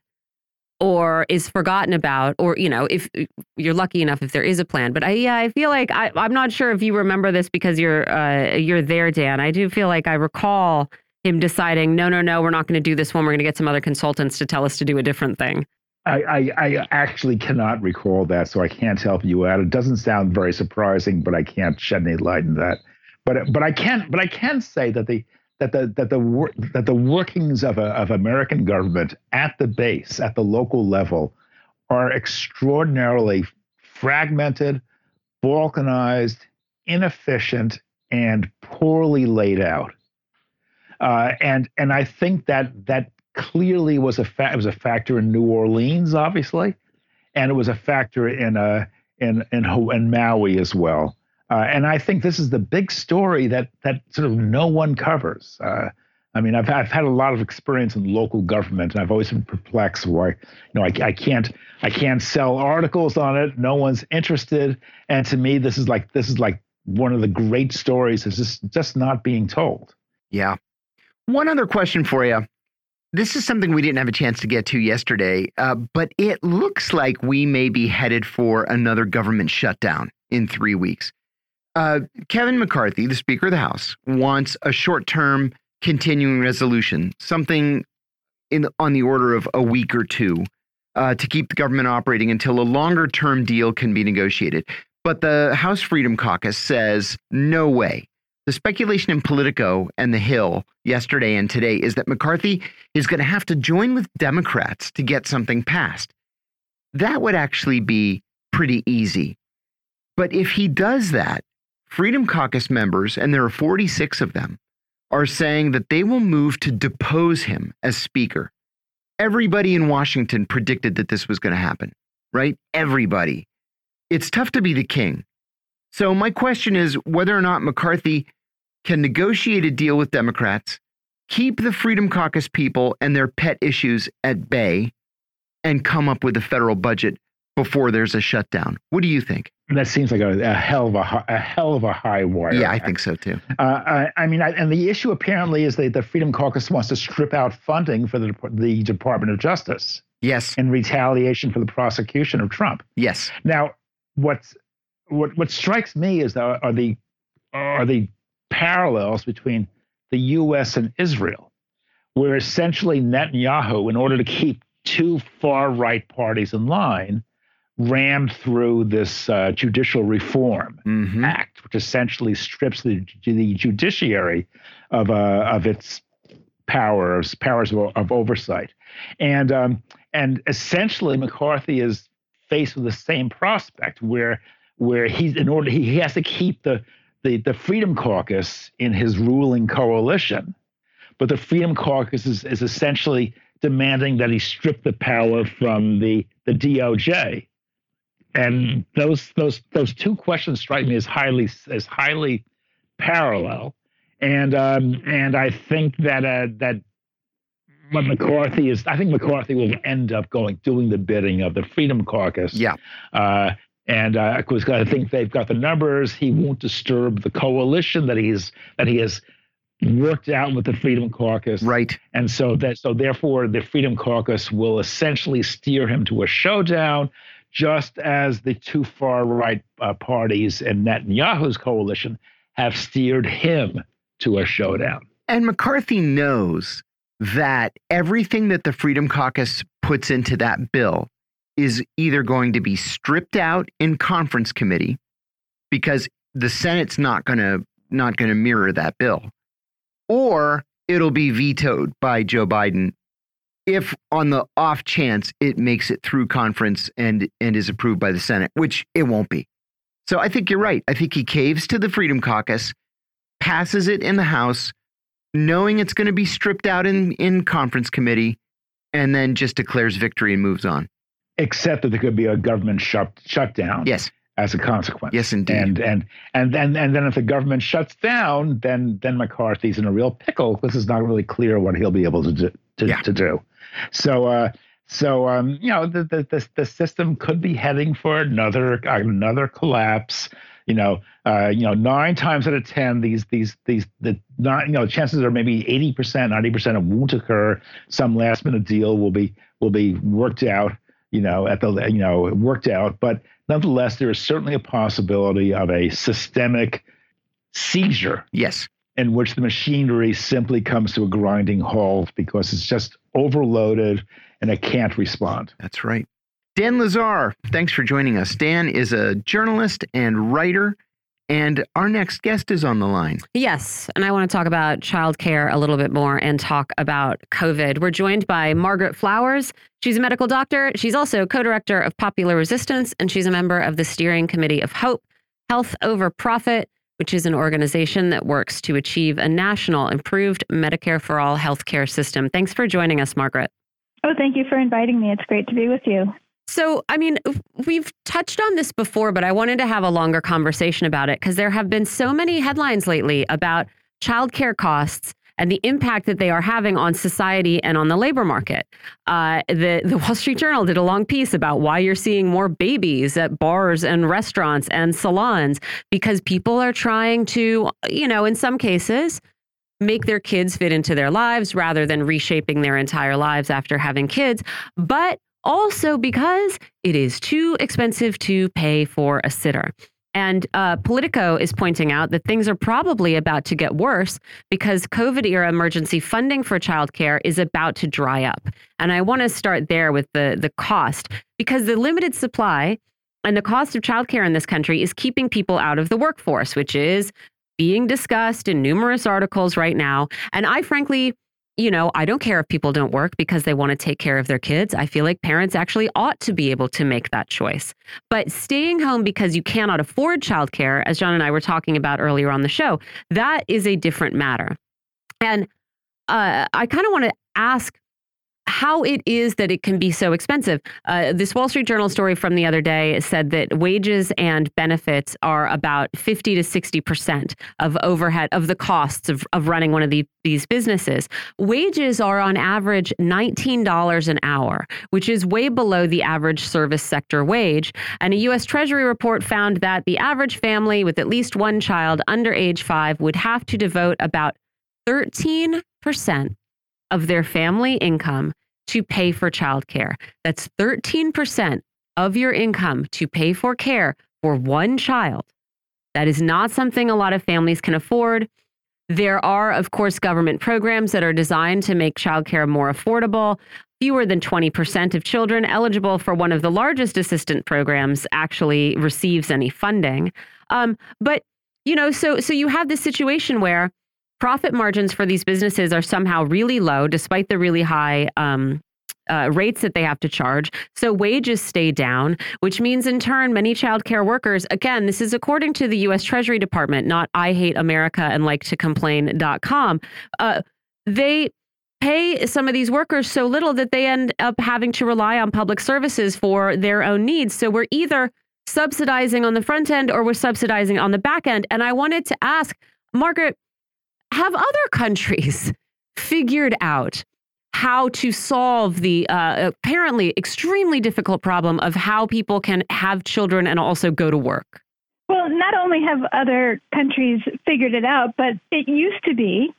or is forgotten about or you know if you're lucky enough if there is a plan but i yeah i feel like I, i'm not sure if you remember this because you're uh, you're there dan i do feel like i recall him deciding no no no we're not going to do this one we're going to get some other consultants to tell us to do a different thing I, I, I actually cannot recall that, so I can't help you out. It doesn't sound very surprising, but I can't shed any light on that. But but I can but I can say that the that the that the that the workings of a, of American government at the base at the local level are extraordinarily fragmented, balkanized, inefficient, and poorly laid out. Uh, and and I think that that clearly was a fa- was a factor in New Orleans, obviously, and it was a factor in uh, in in, in Maui as well. Uh, and I think this is the big story that that sort of no one covers. Uh, I mean, I've I've had a lot of experience in local government, and I've always been perplexed why you know I, I can't I can't sell articles on it. No one's interested, and to me, this is like this is like one of the great stories. Is just just not being told. Yeah. One other question for you. This is something we didn't have a chance to get to yesterday, uh, but it looks like we may be headed for another government shutdown in three weeks. Uh, Kevin McCarthy, the Speaker of the House, wants a short term continuing resolution, something in on the order of a week or two, uh, to keep the government operating until a longer term deal can be negotiated. But the House Freedom Caucus says no way. The speculation in Politico and The Hill yesterday and today is that McCarthy is going to have to join with Democrats to get something passed. That would actually be pretty easy. But if he does that, Freedom Caucus members, and there are 46 of them, are saying that they will move to depose him as Speaker. Everybody in Washington predicted that this was going to happen, right? Everybody. It's tough to be the king. So, my question is whether or not McCarthy can negotiate a deal with Democrats, keep the Freedom Caucus people and their pet issues at bay, and come up with a federal budget before there's a shutdown. What do you think? That seems like a, a hell of a, a hell of a high wire. Yeah, I think so too. Uh, I, I, mean, I, and the issue apparently is that the Freedom Caucus wants to strip out funding for the the Department of Justice. Yes. In retaliation for the prosecution of Trump. Yes. Now, what's what what strikes me is that are the are the parallels between the U.S. and Israel, where essentially Netanyahu, in order to keep two far right parties in line, rammed through this uh, judicial reform mm-hmm. act, which essentially strips the, the judiciary of uh, of its powers powers of, of oversight, and um, and essentially McCarthy is faced with the same prospect where where he's in order he, he has to keep the, the the Freedom Caucus in his ruling coalition, but the Freedom Caucus is, is essentially demanding that he strip the power from the the DOJ and those those those two questions strike me as highly as highly parallel, and um, and I think that uh, that what McCarthy is, I think McCarthy will end up going doing the bidding of the Freedom Caucus. Yeah. Uh, and uh, because I think they've got the numbers, he won't disturb the coalition that he's that he has worked out with the Freedom Caucus. Right. And so that so therefore the Freedom Caucus will essentially steer him to a showdown just as the two far right uh, parties in Netanyahu's coalition have steered him to a showdown. And McCarthy knows that everything that the Freedom Caucus puts into that bill is either going to be stripped out in conference committee because the Senate's not going to not going to mirror that bill or it'll be vetoed by Joe Biden if on the off chance it makes it through conference and and is approved by the Senate, which it won't be. So I think you're right. I think he caves to the Freedom Caucus, passes it in the House, knowing it's going to be stripped out in in conference committee, and then just declares victory and moves on. Except that there could be a government shut shutdown. Yes. As a consequence. Yes, indeed. And and and then and then if the government shuts down, then then McCarthy's in a real pickle. This is not really clear what he'll be able to do. To, yeah. to do. So, uh, so um, you know, the, the, the the system could be heading for another another collapse. You know, uh, you know, nine times out of ten, these these these the not you know chances are maybe eighty percent, ninety percent of won't occur. Some last minute deal will be will be worked out. You know, at the you know worked out, but nonetheless, there is certainly a possibility of a systemic seizure. Yes in which the machinery simply comes to a grinding halt because it's just overloaded and I can't respond. That's right. Dan Lazare, thanks for joining us. Dan is a journalist and writer. And our next guest is on the line. Yes. And I want to talk about childcare a little bit more and talk about COVID. We're joined by Margaret Flowers. She's a medical doctor. She's also co director of Popular Resistance, and she's a member of the steering committee of HOPE, Health Over Profit, which is an organization that works to achieve a national improved Medicare for all healthcare system. Thanks for joining us, Margaret. Oh, thank you for inviting me. It's great to be with you. So, I mean, we've touched on this before, but I wanted to have a longer conversation about it because there have been so many headlines lately about childcare costs and the impact that they are having on society and on the labor market. Uh, the, the Wall Street Journal did a long piece about why you're seeing more babies at bars and restaurants and salons because people are trying to, you know, in some cases, make their kids fit into their lives rather than reshaping their entire lives after having kids. But also because it is too expensive to pay for a sitter. And uh, Politico is pointing out that things are probably about to get worse because COVID era emergency funding for childcare is about to dry up. And I want to start there with the, the cost because the limited supply and the cost of childcare in this country is keeping people out of the workforce, which is being discussed in numerous articles right now. And I frankly you know, I don't care if people don't work because they want to take care of their kids. I feel like parents actually ought to be able to make that choice. But staying home because you cannot afford childcare, as John and I were talking about earlier on the show, that is a different matter. And uh, I kind of want to ask how it is that it can be so expensive. Uh, this Wall Street Journal story from the other day said that wages and benefits are about 50 to 60% of overhead of the costs of, of running one of the, these businesses. Wages are on average $19 an hour, which is way below the average service sector wage. And a U.S. Treasury report found that the average family with at least one child under age five would have to devote about 13% of their family income to pay for childcare. That's 13% of your income to pay for care for one child. That is not something a lot of families can afford. There are, of course, government programs that are designed to make childcare more affordable. Fewer than 20% of children eligible for one of the largest assistance programs actually receives any funding. Um, but, you know, so so you have this situation where profit margins for these businesses are somehow really low, despite the really high um, uh, rates that they have to charge. So wages stay down, which means in turn, many childcare workers, again, this is according to the U.S. Treasury Department, not I hate America and like to complain.com. Uh, they pay some of these workers so little that they end up having to rely on public services for their own needs. So we're either subsidizing on the front end or we're subsidizing on the back end. And I wanted to ask, Margaret, have other countries figured out how to solve the uh, apparently extremely difficult problem of how people can have children and also go to work? Well, not only have other countries figured it out, but it used to be,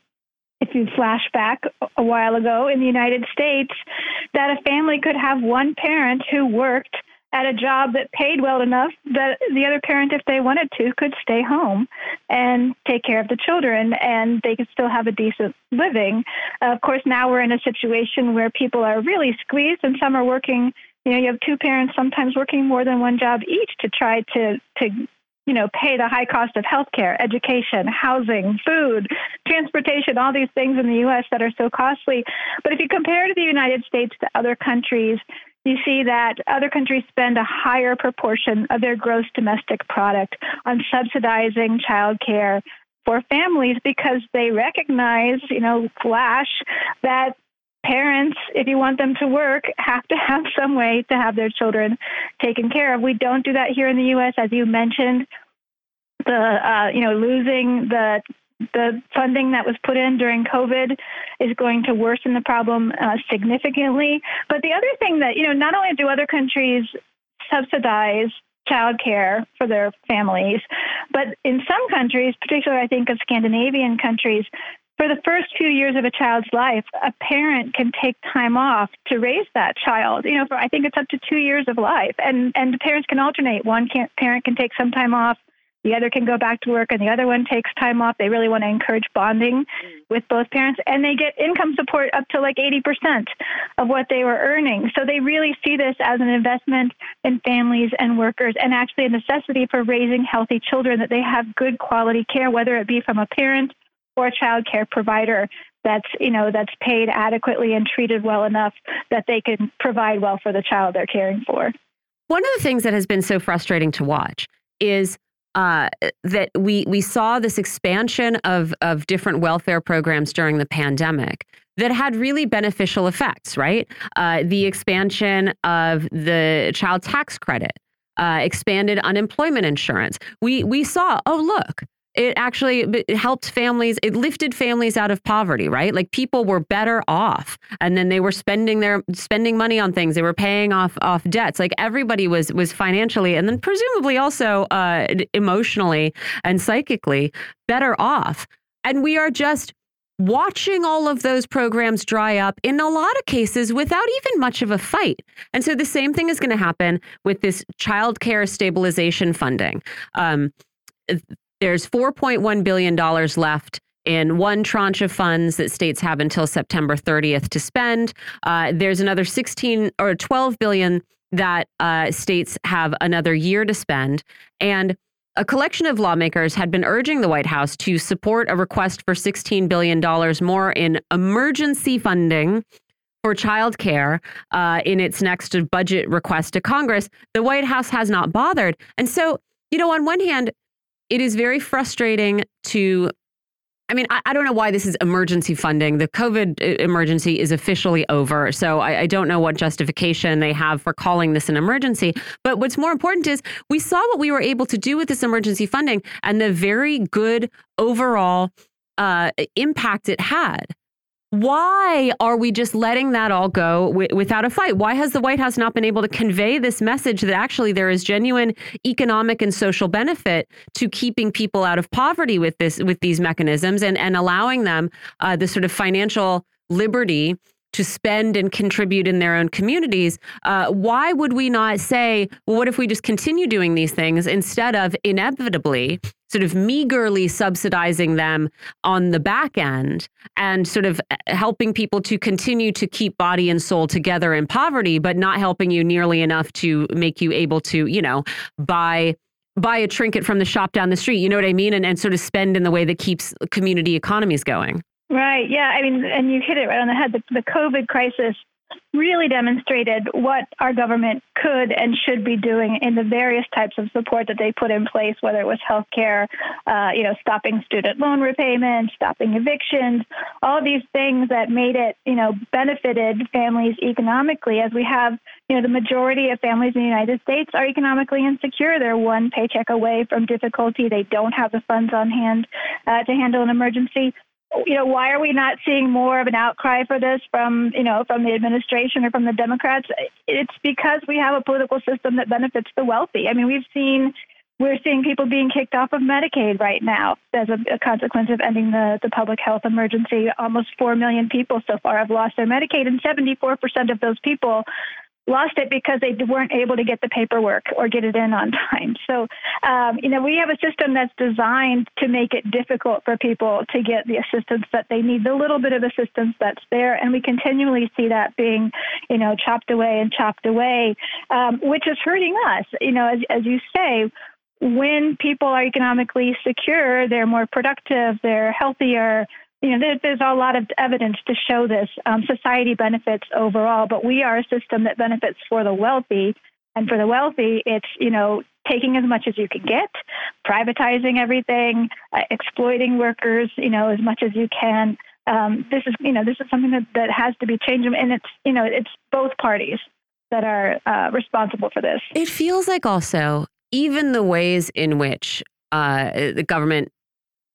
if you flash back a while ago in the United States, that a family could have one parent who worked at a job that paid well enough that the other parent, if they wanted to, could stay home and take care of the children and they could still have a decent living. Uh, of course, now we're in a situation where people are really squeezed and some are working. You know, you have two parents sometimes working more than one job each to try to to you know, pay the high cost of healthcare, education, housing, food, transportation, all these things in the U.S. that are so costly. But if you compare to the United States to other countries, you see that other countries spend a higher proportion of their gross domestic product on subsidizing childcare for families because they recognize, you know, flash that parents, if you want them to work, have to have some way to have their children taken care of. We don't do that here in the U.S., as you mentioned. The uh, you know losing the the funding that was put in during COVID is going to worsen the problem uh, significantly. But the other thing that, you know, not only do other countries subsidize childcare for their families, but in some countries, particularly I think of Scandinavian countries, for the first few years of a child's life, a parent can take time off to raise that child. You know, for I think it's up to two years of life, and and parents can alternate. One parent can take some time off the other can go back to work and the other one takes time off. They really want to encourage bonding mm. with both parents and they get income support up to like 80% of what they were earning. So they really see this as an investment in families and workers and actually a necessity for raising healthy children that they have good quality care, whether it be from a parent or a child care provider that's you know that's paid adequately and treated well enough that they can provide well for the child they're caring for. One of the things that has been so frustrating to watch is uh, that we we saw this expansion of of different welfare programs during the pandemic that had really beneficial effects. Right, uh, the expansion of the child tax credit, uh, expanded unemployment insurance. We we saw. Oh look, it actually helped families it lifted families out of poverty right like people were better off and then they were spending their spending money on things they were paying off off debts like everybody was was financially and then presumably also uh, emotionally and psychically better off and we are just watching all of those programs dry up in a lot of cases without even much of a fight. And so the same thing is going to happen with this child care stabilization funding. Um, there's $4.1 billion left in one tranche of funds that states have until September 30th to spend. Uh, there's another 16 or 12 billion that uh, states have another year to spend. And a collection of lawmakers had been urging the White House to support a request for $16 billion more in emergency funding for child care uh, in its next budget request to Congress. The White House has not bothered. And so, you know, on one hand, it is very frustrating to I mean, I, I, don't know why this is emergency funding. The COVID uh, emergency is officially over. So I, I, don't know what justification they have for calling this an emergency. But what's more important is we saw what we were able to do with this emergency funding and the very good overall uh, impact it had. Why are we just letting that all go without a fight? Why has the White House not been able to convey this message that actually there is genuine economic and social benefit to keeping people out of poverty with this with these mechanisms and and allowing them uh, the sort of financial liberty to spend and contribute in their own communities, uh, why would we not say, well, what if we just continue doing these things instead of inevitably sort of meagerly subsidizing them on the back end and sort of uh, helping people to continue to keep body and soul together in poverty, but not helping you nearly enough to make you able to, you know, buy buy a trinket from the shop down the street. You know what I mean? And, and sort of spend in the way that keeps community economies going. Right. Yeah. I mean, and you hit it right on the head. The, the COVID crisis really demonstrated what our government could and should be doing in the various types of support that they put in place, whether it was healthcare, uh, you know, stopping student loan repayment, stopping evictions, all these things that made it, you know, benefited families economically. As we have, you know, the majority of families in the United States are economically insecure. They're one paycheck away from difficulty. They don't have the funds on hand uh, to handle an emergency you know, why are we not seeing more of an outcry for this from, you know, from the administration or from the Democrats? It's because we have a political system that benefits the wealthy. I mean, we've seen we're seeing people being kicked off of Medicaid right now as a, a consequence of ending the, the public health emergency. Almost 4 million people so far have lost their Medicaid, and 74% of those people lost it because they weren't able to get the paperwork or get it in on time. So, um, you know, we have a system that's designed to make it difficult for people to get the assistance that they need, the little bit of assistance that's there. And we continually see that being, you know, chopped away and chopped away, um, which is hurting us. You know, as, as you say, when people are economically secure, they're more productive, they're healthier, you know, there's a lot of evidence to show this. Um, society benefits overall, but we are a system that benefits for the wealthy. And for the wealthy, it's, you know, taking as much as you can get, privatizing everything, uh, exploiting workers, you know, as much as you can. Um, this is, you know, this is something that, that has to be changed. And it's, you know, it's both parties that are uh, responsible for this. It feels like also even the ways in which uh, the government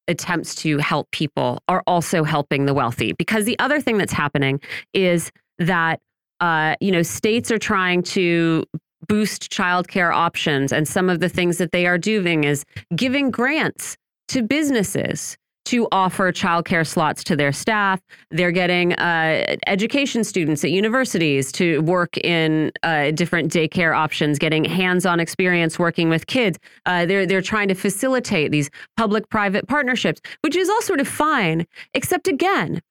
attempts to help people are also helping the wealthy. Because the other thing that's happening is that, uh, you know, states are trying to boost childcare options. And some of the things that they are doing is giving grants to businesses to offer childcare slots to their staff. They're getting uh, education students at universities to work in uh, different daycare options, getting hands-on experience working with kids. Uh, they're they're trying to facilitate these public-private partnerships, which is all sort of fine, except again,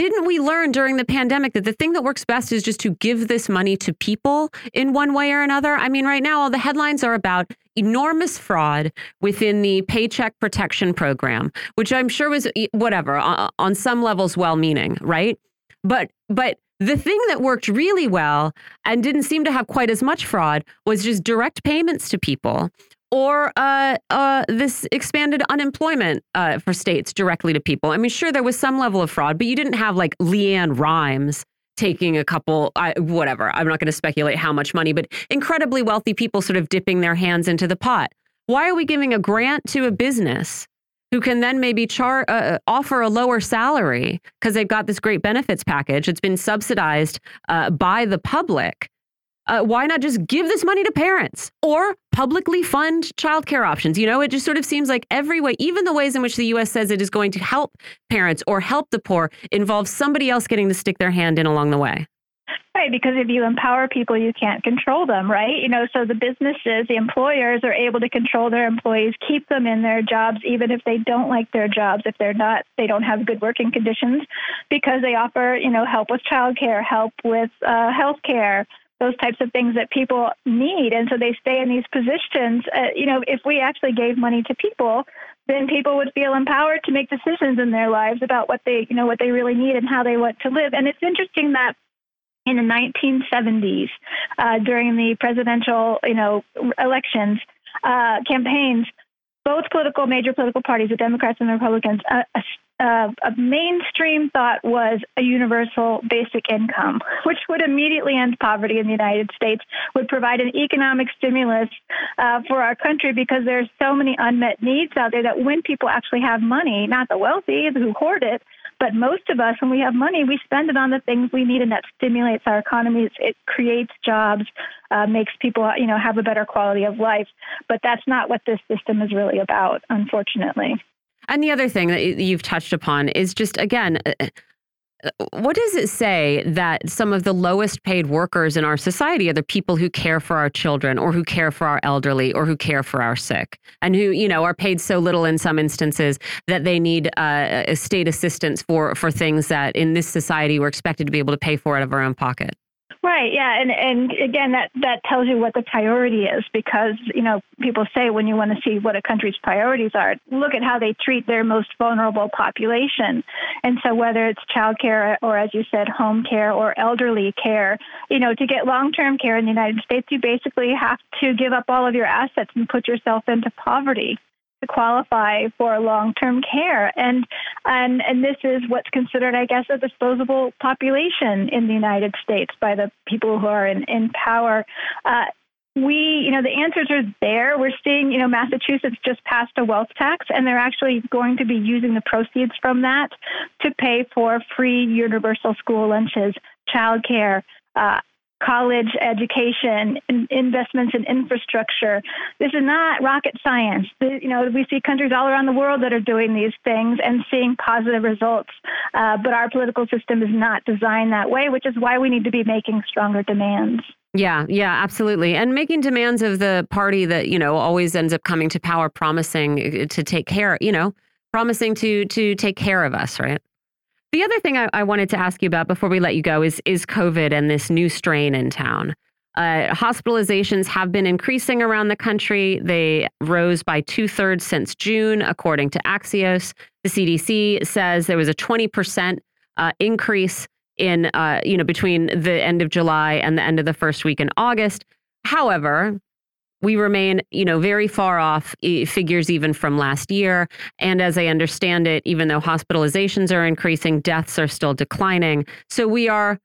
didn't we learn during the pandemic that the thing that works best is just to give this money to people in one way or another? I mean, right now, all the headlines are about enormous fraud within the Paycheck Protection Program, which I'm sure was whatever on some levels well meaning, right? But, but, the thing that worked really well and didn't seem to have quite as much fraud was just direct payments to people or uh, uh, this expanded unemployment uh, for states directly to people. I mean, sure, there was some level of fraud, but you didn't have like LeAnn Rimes taking a couple, whatever. I'm not going to speculate how much money, but incredibly wealthy people sort of dipping their hands into the pot. Why are we giving a grant to a business who can then maybe char uh, uh, offer a lower salary because they've got this great benefits package? It's been subsidized uh, by the public uh, why not just give this money to parents or publicly fund childcare options? You know, it just sort of seems like every way, even the ways in which the U.S. says it is going to help parents or help the poor, involves somebody else getting to stick their hand in along the way. Right, because if you empower people, you can't control them, right? You know, so the businesses, the employers are able to control their employees, keep them in their jobs, even if they don't like their jobs, if they're not, they don't have good working conditions, because they offer, you know, help with childcare, help with uh, health care, those types of things that people need. And so they stay in these positions. Uh, you know, if we actually gave money to people, then people would feel empowered to make decisions in their lives about what they, you know, what they really need and how they want to live. And it's interesting that in the 1970s, uh, during the presidential, you know, elections, uh, campaigns, both political major political parties, the Democrats and the Republicans, uh, uh, a mainstream thought was a universal basic income, which would immediately end poverty in the United States, would provide an economic stimulus uh, for our country because there's so many unmet needs out there that when people actually have money, not the wealthy who hoard it, but most of us, when we have money, we spend it on the things we need, and that stimulates our economies. It creates jobs, uh, makes people, you know, have a better quality of life. But that's not what this system is really about, unfortunately. And the other thing that you've touched upon is just, again, uh, uh, what does it say that some of the lowest paid workers in our society are the people who care for our children or who care for our elderly or who care for our sick? And who you know are paid so little in some instances that they need uh, state assistance for for things that in this society we're expected to be able to pay for out of our own pocket Right. Yeah. And and again, that that tells you what the priority is because you know people say when you want to see what a country's priorities are, look at how they treat their most vulnerable population. And so whether it's child care or, as you said, home care or elderly care, you know, to get long-term care in the United States, you basically have to give up all of your assets and put yourself into poverty to qualify for long-term care and and and this is what's considered i guess a disposable population in the united states by the people who are in in power uh, we, you know, the answers are there. We're seeing, you know, Massachusetts just passed a wealth tax, and they're actually going to be using the proceeds from that to pay for free universal school lunches, childcare, uh, college education, investments in infrastructure. This is not rocket science. You know, we see countries all around the world that are doing these things and seeing positive results. Uh, but our political system is not designed that way, which is why we need to be making stronger demands. Yeah, yeah, absolutely. And making demands of the party that, you know, always ends up coming to power promising to take care, you know, promising to to take care of us, right? The other thing I, I, wanted to ask you about before we let you go is is COVID and this new strain in town. Uh, hospitalizations have been increasing around the country. They rose by two thirds since June, according to Axios. The CDC says there was a 20% uh, increase in, uh, you know, between the end of July and the end of the first week in August. However, we remain, you know, very far off figures even from last year. And as I understand it, even though hospitalizations are increasing, deaths are still declining. So we are,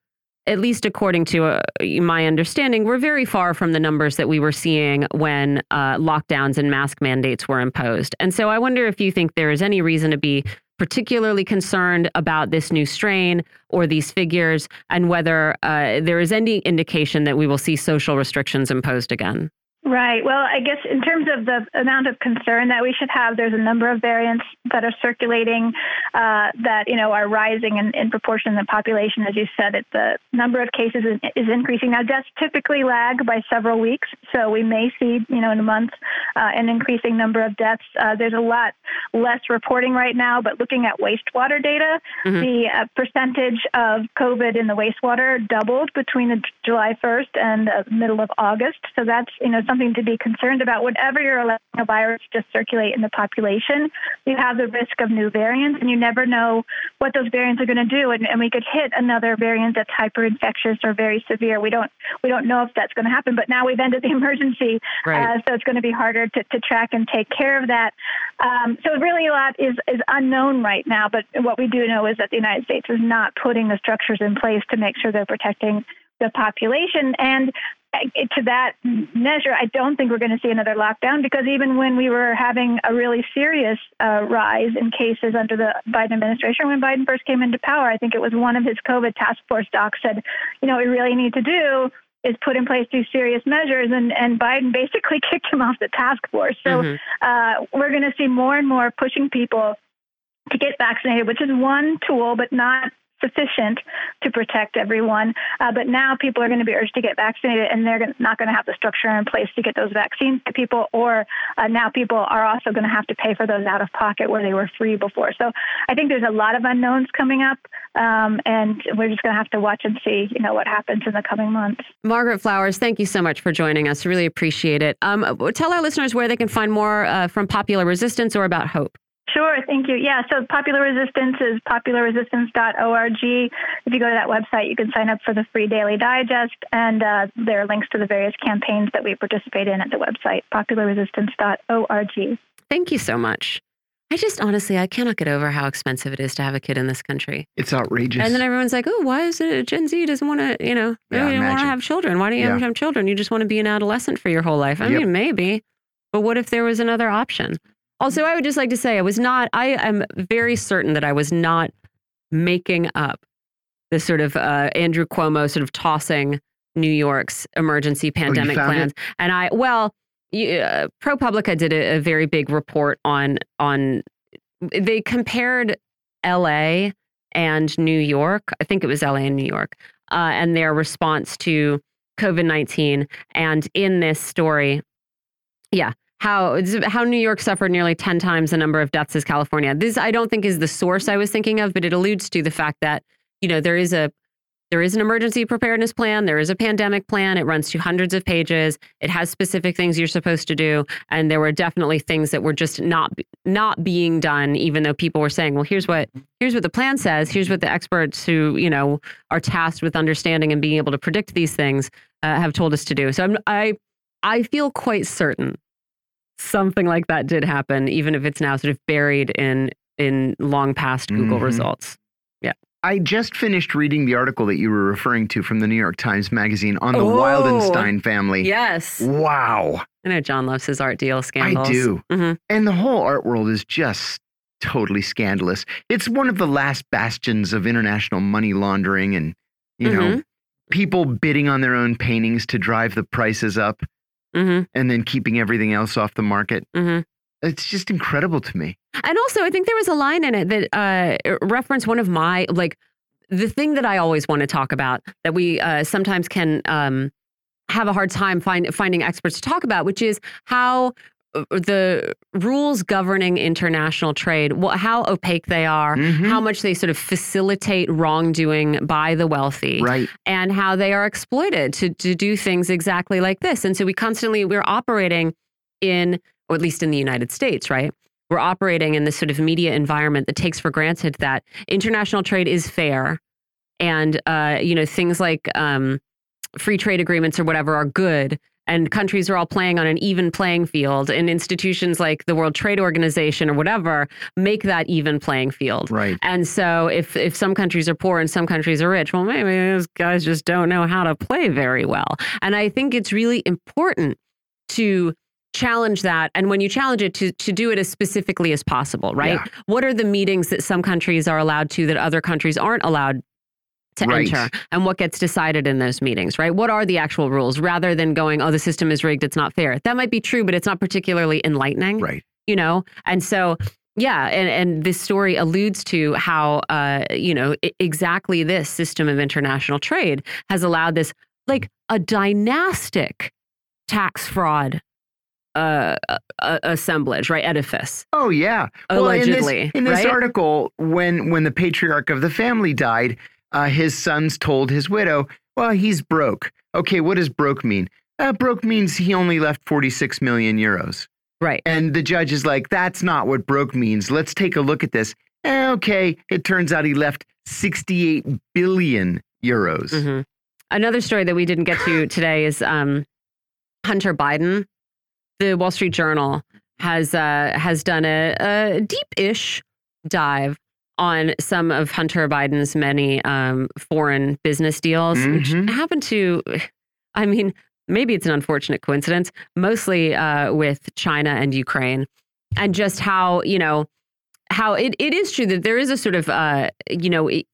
at least according to uh, my understanding, we're very far from the numbers that we were seeing when uh, lockdowns and mask mandates were imposed. And so I wonder if you think there is any reason to be particularly concerned about this new strain or these figures and whether uh, there is any indication that we will see social restrictions imposed again. Right. Well, I guess in terms of the amount of concern that we should have, there's a number of variants that are circulating uh, that you know are rising in, in proportion to the population. As you said, it, the number of cases is, is, increasing. Now, deaths typically lag by several weeks, so we may see you know in a month uh, an increasing number of deaths. Uh, there's a lot less reporting right now, but looking at wastewater data, mm-hmm. the uh, percentage of COVID in the wastewater doubled between the July 1st and the middle of August. So that's you know something to be concerned about. Whenever you're allowing a virus to circulate in the population, you have the risk of new variants, and you never know what those variants are going to do. And, and we could hit another variant that's hyper-infectious or very severe. We don't we don't know if that's going to happen. But now we've ended the emergency, right. uh, so it's going to be harder to, to track and take care of that. Um, so really, a lot is is unknown right now. But what we do know is that the United States is not putting the structures in place to make sure they're protecting the population. And to that measure, I don't think we're going to see another lockdown because even when we were having a really serious uh, rise in cases under the Biden administration, when Biden first came into power, I think it was one of his COVID task force docs said, you know, what we really need to do is put in place these serious measures, and, and Biden basically kicked him off the task force. So mm-hmm. uh, we're going to see more and more pushing people to get vaccinated, which is one tool, but not sufficient to protect everyone. Uh, but now people are going to be urged to get vaccinated, and they're not going to have the structure in place to get those vaccines to people. Or uh, now people are also going to have to pay for those out of pocket where they were free before. So I think there's a lot of unknowns coming up, um, and we're just going to have to watch and see, you know, what happens in the coming months. Margaret Flowers, thank you so much for joining us. Really appreciate it. Um, tell our listeners where they can find more uh, from Popular Resistance or about Hope. Sure, thank you. Yeah, so Popular Resistance is popularresistance.org. If you go to that website, you can sign up for the free daily digest, and uh, there are links to the various campaigns that we participate in at the website, popularresistance.org. Thank you so much. I just honestly, I cannot get over how expensive it is to have a kid in this country. It's outrageous. And then everyone's like, "Oh, why is it Gen Z doesn't want to, you know, yeah, you don't want to have children? Why do you yeah. have children? You just want to be an adolescent for your whole life." I yep. mean, maybe, but what if there was another option? Also, I would just like to say I was not, I am very certain that I was not making up this sort of uh, Andrew Cuomo sort of tossing New York's emergency oh, pandemic oh, plans. It? And I, well, you, uh, ProPublica did a, a very big report on, on, they compared LA and New York. I think it was LA and New York, uh, and their response to COVID 19. And in this story, yeah, how how New York suffered nearly 10 times the number of deaths as California. This I don't think is the source I was thinking of, but it alludes to the fact that, you know, there is a there is an emergency preparedness plan, there is a pandemic plan, it runs to hundreds of pages, it has specific things you're supposed to do, and there were definitely things that were just not not being done even though people were saying, well, here's what here's what the plan says, here's what the experts who, you know, are tasked with understanding and being able to predict these things uh, have told us to do. So I'm, I I feel quite certain something like that did happen, even if it's now sort of buried in in long past Google mm -hmm. results. Yeah. I just finished reading the article that you were referring to from the New York Times Magazine on the oh, Wildenstein family. Yes. Wow. I know John loves his art deal scandals. I do. Mm -hmm. And the whole art world is just totally scandalous. It's one of the last bastions of international money laundering and, you mm -hmm. know, mm-hmm. people bidding on their own paintings to drive the prices up mm -hmm. and then keeping everything else off the market. Mm -hmm. It's just incredible to me. And also, I think there was a line in it that uh, referenced one of my, like, the thing that I always want to talk about that we uh, sometimes can um, have a hard time find, finding experts to talk about, which is how the rules governing international trade, how opaque they are, mm -hmm. how much they sort of facilitate wrongdoing by the wealthy, right. and how they are exploited to, to do things exactly like this. And so we constantly, we're operating in, or at least in the United States, right? We're operating in this sort of media environment that takes for granted that international trade is fair and, uh, you know, things like um, free trade agreements or whatever are good and countries are all playing on an even playing field and institutions like the World Trade Organization or whatever make that even playing field. Right. And so if if some countries are poor and some countries are rich, well maybe those guys just don't know how to play very well. And I think it's really important to challenge that and when you challenge it to to do it as specifically as possible, right? Yeah. What are the meetings that some countries are allowed to that other countries aren't allowed to Right. enter and what gets decided in those meetings, right? What are the actual rules rather than going, oh, the system is rigged, it's not fair. That might be true, but it's not particularly enlightening, Right. you know? And so, yeah, and, and this story alludes to how, uh, you know, i- exactly this system of international trade has allowed this, like a dynastic tax fraud uh, uh, assemblage, right? Edifice. Oh yeah. Well, in this- Allegedly, in this, right? article, when when the patriarch of the family died, uh, his sons told his widow, "Well, he's broke." Okay, what does broke mean? Uh, broke means he only left 46 million euros. Right. And the judge is like, "That's not what broke means. Let's take a look at this." Eh, okay, it turns out he left 68 billion euros. hmm Another story that we didn't get to today is um, Hunter Biden. The Wall Street Journal has uh, has done a, a deep-ish dive on some of Hunter Biden's many um, foreign business deals, Mhm. which happen to, I mean, maybe it's an unfortunate coincidence, mostly uh, with China and Ukraine, and just how you know how it, it is true that there is a sort of uh, you know it,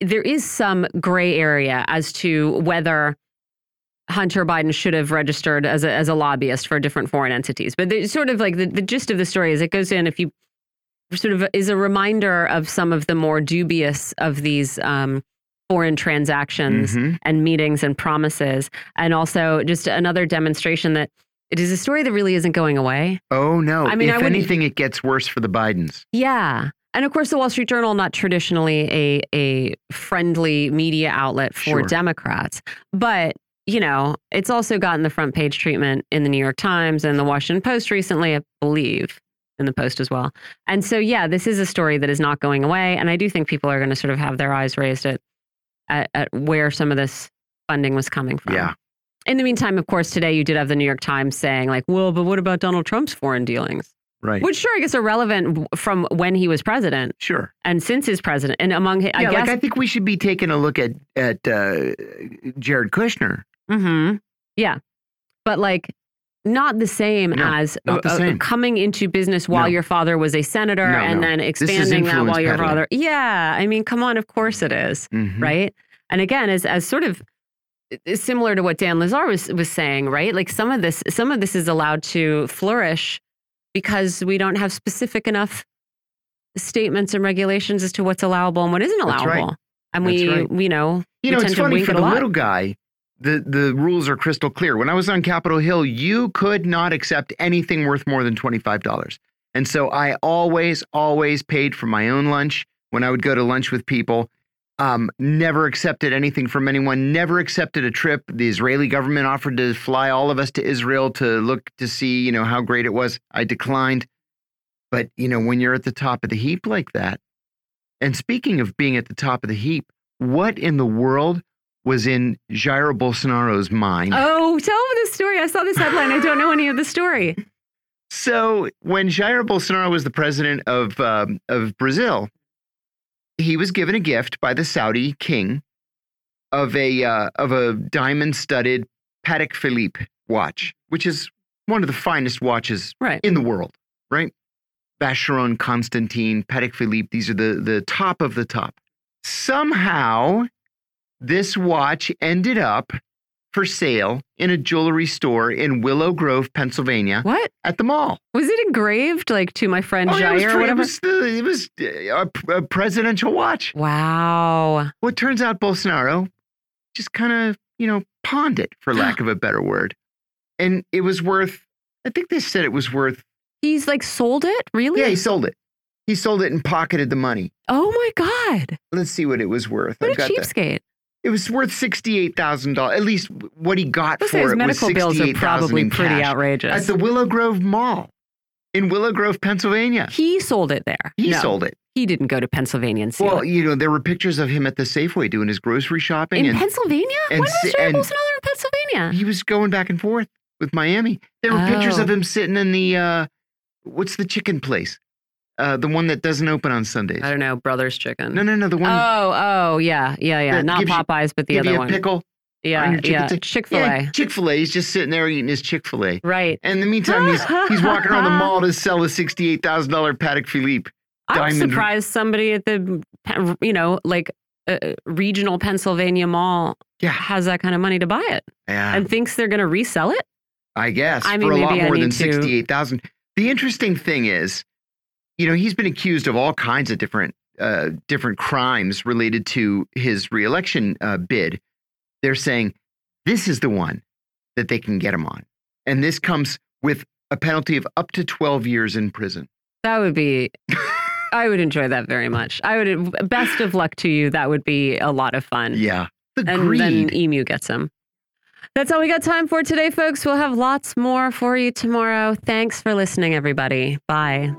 there is some gray area as to whether Hunter Biden should have registered as a, as a lobbyist for different foreign entities. But there's sort of like the, the gist of the story is it goes in if you sort of is a reminder of some of the more dubious of these um, foreign transactions Mhm. and meetings and promises, and also just another demonstration that it is a story that really isn't going away. Oh no! I mean, I if wouldn't- anything, it gets worse for the Bidens. Yeah. And of course, the Wall Street Journal, not traditionally a, a friendly media outlet for Sure. Democrats, but you know, it's also gotten the front page treatment in the New York Times and the Washington Post recently, I believe, in the Post as well. And so, yeah, this is a story that is not going away. And I do think people are going to sort of have their eyes raised at, at, at where some of this funding was coming from. Yeah. In the meantime, of course, today you did have the New York Times saying, like, well, but what about Donald Trump's foreign dealings? Right. Which, sure, I guess are relevant from when he was president sure. and since his president. And among, hi- I guess, like I think we should be taking a look at at uh, Jared Kushner. hmm yeah, but like not the same No, as not the uh, uh, same. coming into business while No. your father was a senator No, and then expanding that while your peddling. father. Yeah, I mean, come on, of course it is, Mhm. right? And again, as as sort of uh, similar to what Dan Lazare was was saying, right? Like some of this, some of this is allowed to flourish because we don't have specific enough statements and regulations as to what's allowable and what isn't That's right. allowable. And That's we, right. you know, You know, it's funny for a the little guy. The the rules are crystal clear. When I was on Capitol Hill, you could not accept anything worth more than twenty five dollars. And so I always, always paid for my own lunch when I would go to lunch with people. Um, never accepted anything from anyone. Never accepted a trip. The Israeli government offered to fly all of us to Israel to look to see, you know, how great it was. I declined. But you know, when you're at the top of the heap like that, and speaking of being at the top of the heap, what in the world was in Jair Bolsonaro's mind? Oh, tell me the story. I saw this headline. I don't know any of the story. So when Jair Bolsonaro was the president of um, of Brazil, he was given a gift by the Saudi king of a uh, of a diamond studded Patek Philippe watch, which is one of the finest watches Right. in the world, right? Vacheron Constantin, Patek Philippe, these are the the top of the top. Somehow this watch ended up for sale in a jewelry store in Willow Grove, Pennsylvania What? at the mall. Was it engraved like to my friend Oh, yeah, it was, or free- it was, the, it was uh, a, a presidential watch. wow. Well, it turns out Bolsonaro just kind of, you know, pawned it, for lack of a better word. And it was worth, I think they said it was worth, He's like sold it? Really? yeah, he sold it. He sold it and pocketed the money. oh my God. Let's see what it was worth. What I've a got the- cheapskate. It was worth $68,000. At least what he got Let's for it was medical bills are 68000 probably pretty cash outrageous. At the Willow Grove Mall in Willow Grove, Pennsylvania. he sold it there. He No, sold it. He didn't go to Pennsylvania and see Well, it. you know, there were pictures of him at the Safeway doing his grocery shopping, In and Pennsylvania? and when was Bolsonaro in Pennsylvania? he was going back and forth with Miami. There were pictures Oh. of him sitting in the uh, what's the chicken place? Uh, the one that doesn't open on Sundays. I don't know, Brother's Chicken. No, no, no. The one Oh, oh, yeah, yeah, yeah. Not gives you- Popeyes, but the give other one. pickle. Yeah, yeah. Chick Fil A. Yeah, Chick Fil A. He's just sitting there eating his Chick Fil A. Right. And in the meantime, he's he's walking around the mall to sell a sixty-eight thousand dollar Patek Philippe. I'm Diamond- surprised somebody at the, you know, like a regional Pennsylvania mall Yeah. has that kind of money to buy it Yeah. and thinks they're going to resell it. I guess I mean, for a lot more than sixty-eight thousand. The interesting thing is, you know, he's been accused of all kinds of different uh, different crimes related to his reelection uh, bid. They're saying this is the one that they can get him on, and this comes with a penalty of up to twelve years in prison. That would be. I would enjoy that very much. I would. Best of luck to you. That would be a lot of fun. Yeah, the and greed. then Emu gets him. That's all we got time for today, folks. We'll have lots more for you tomorrow. Thanks for listening, everybody. Bye.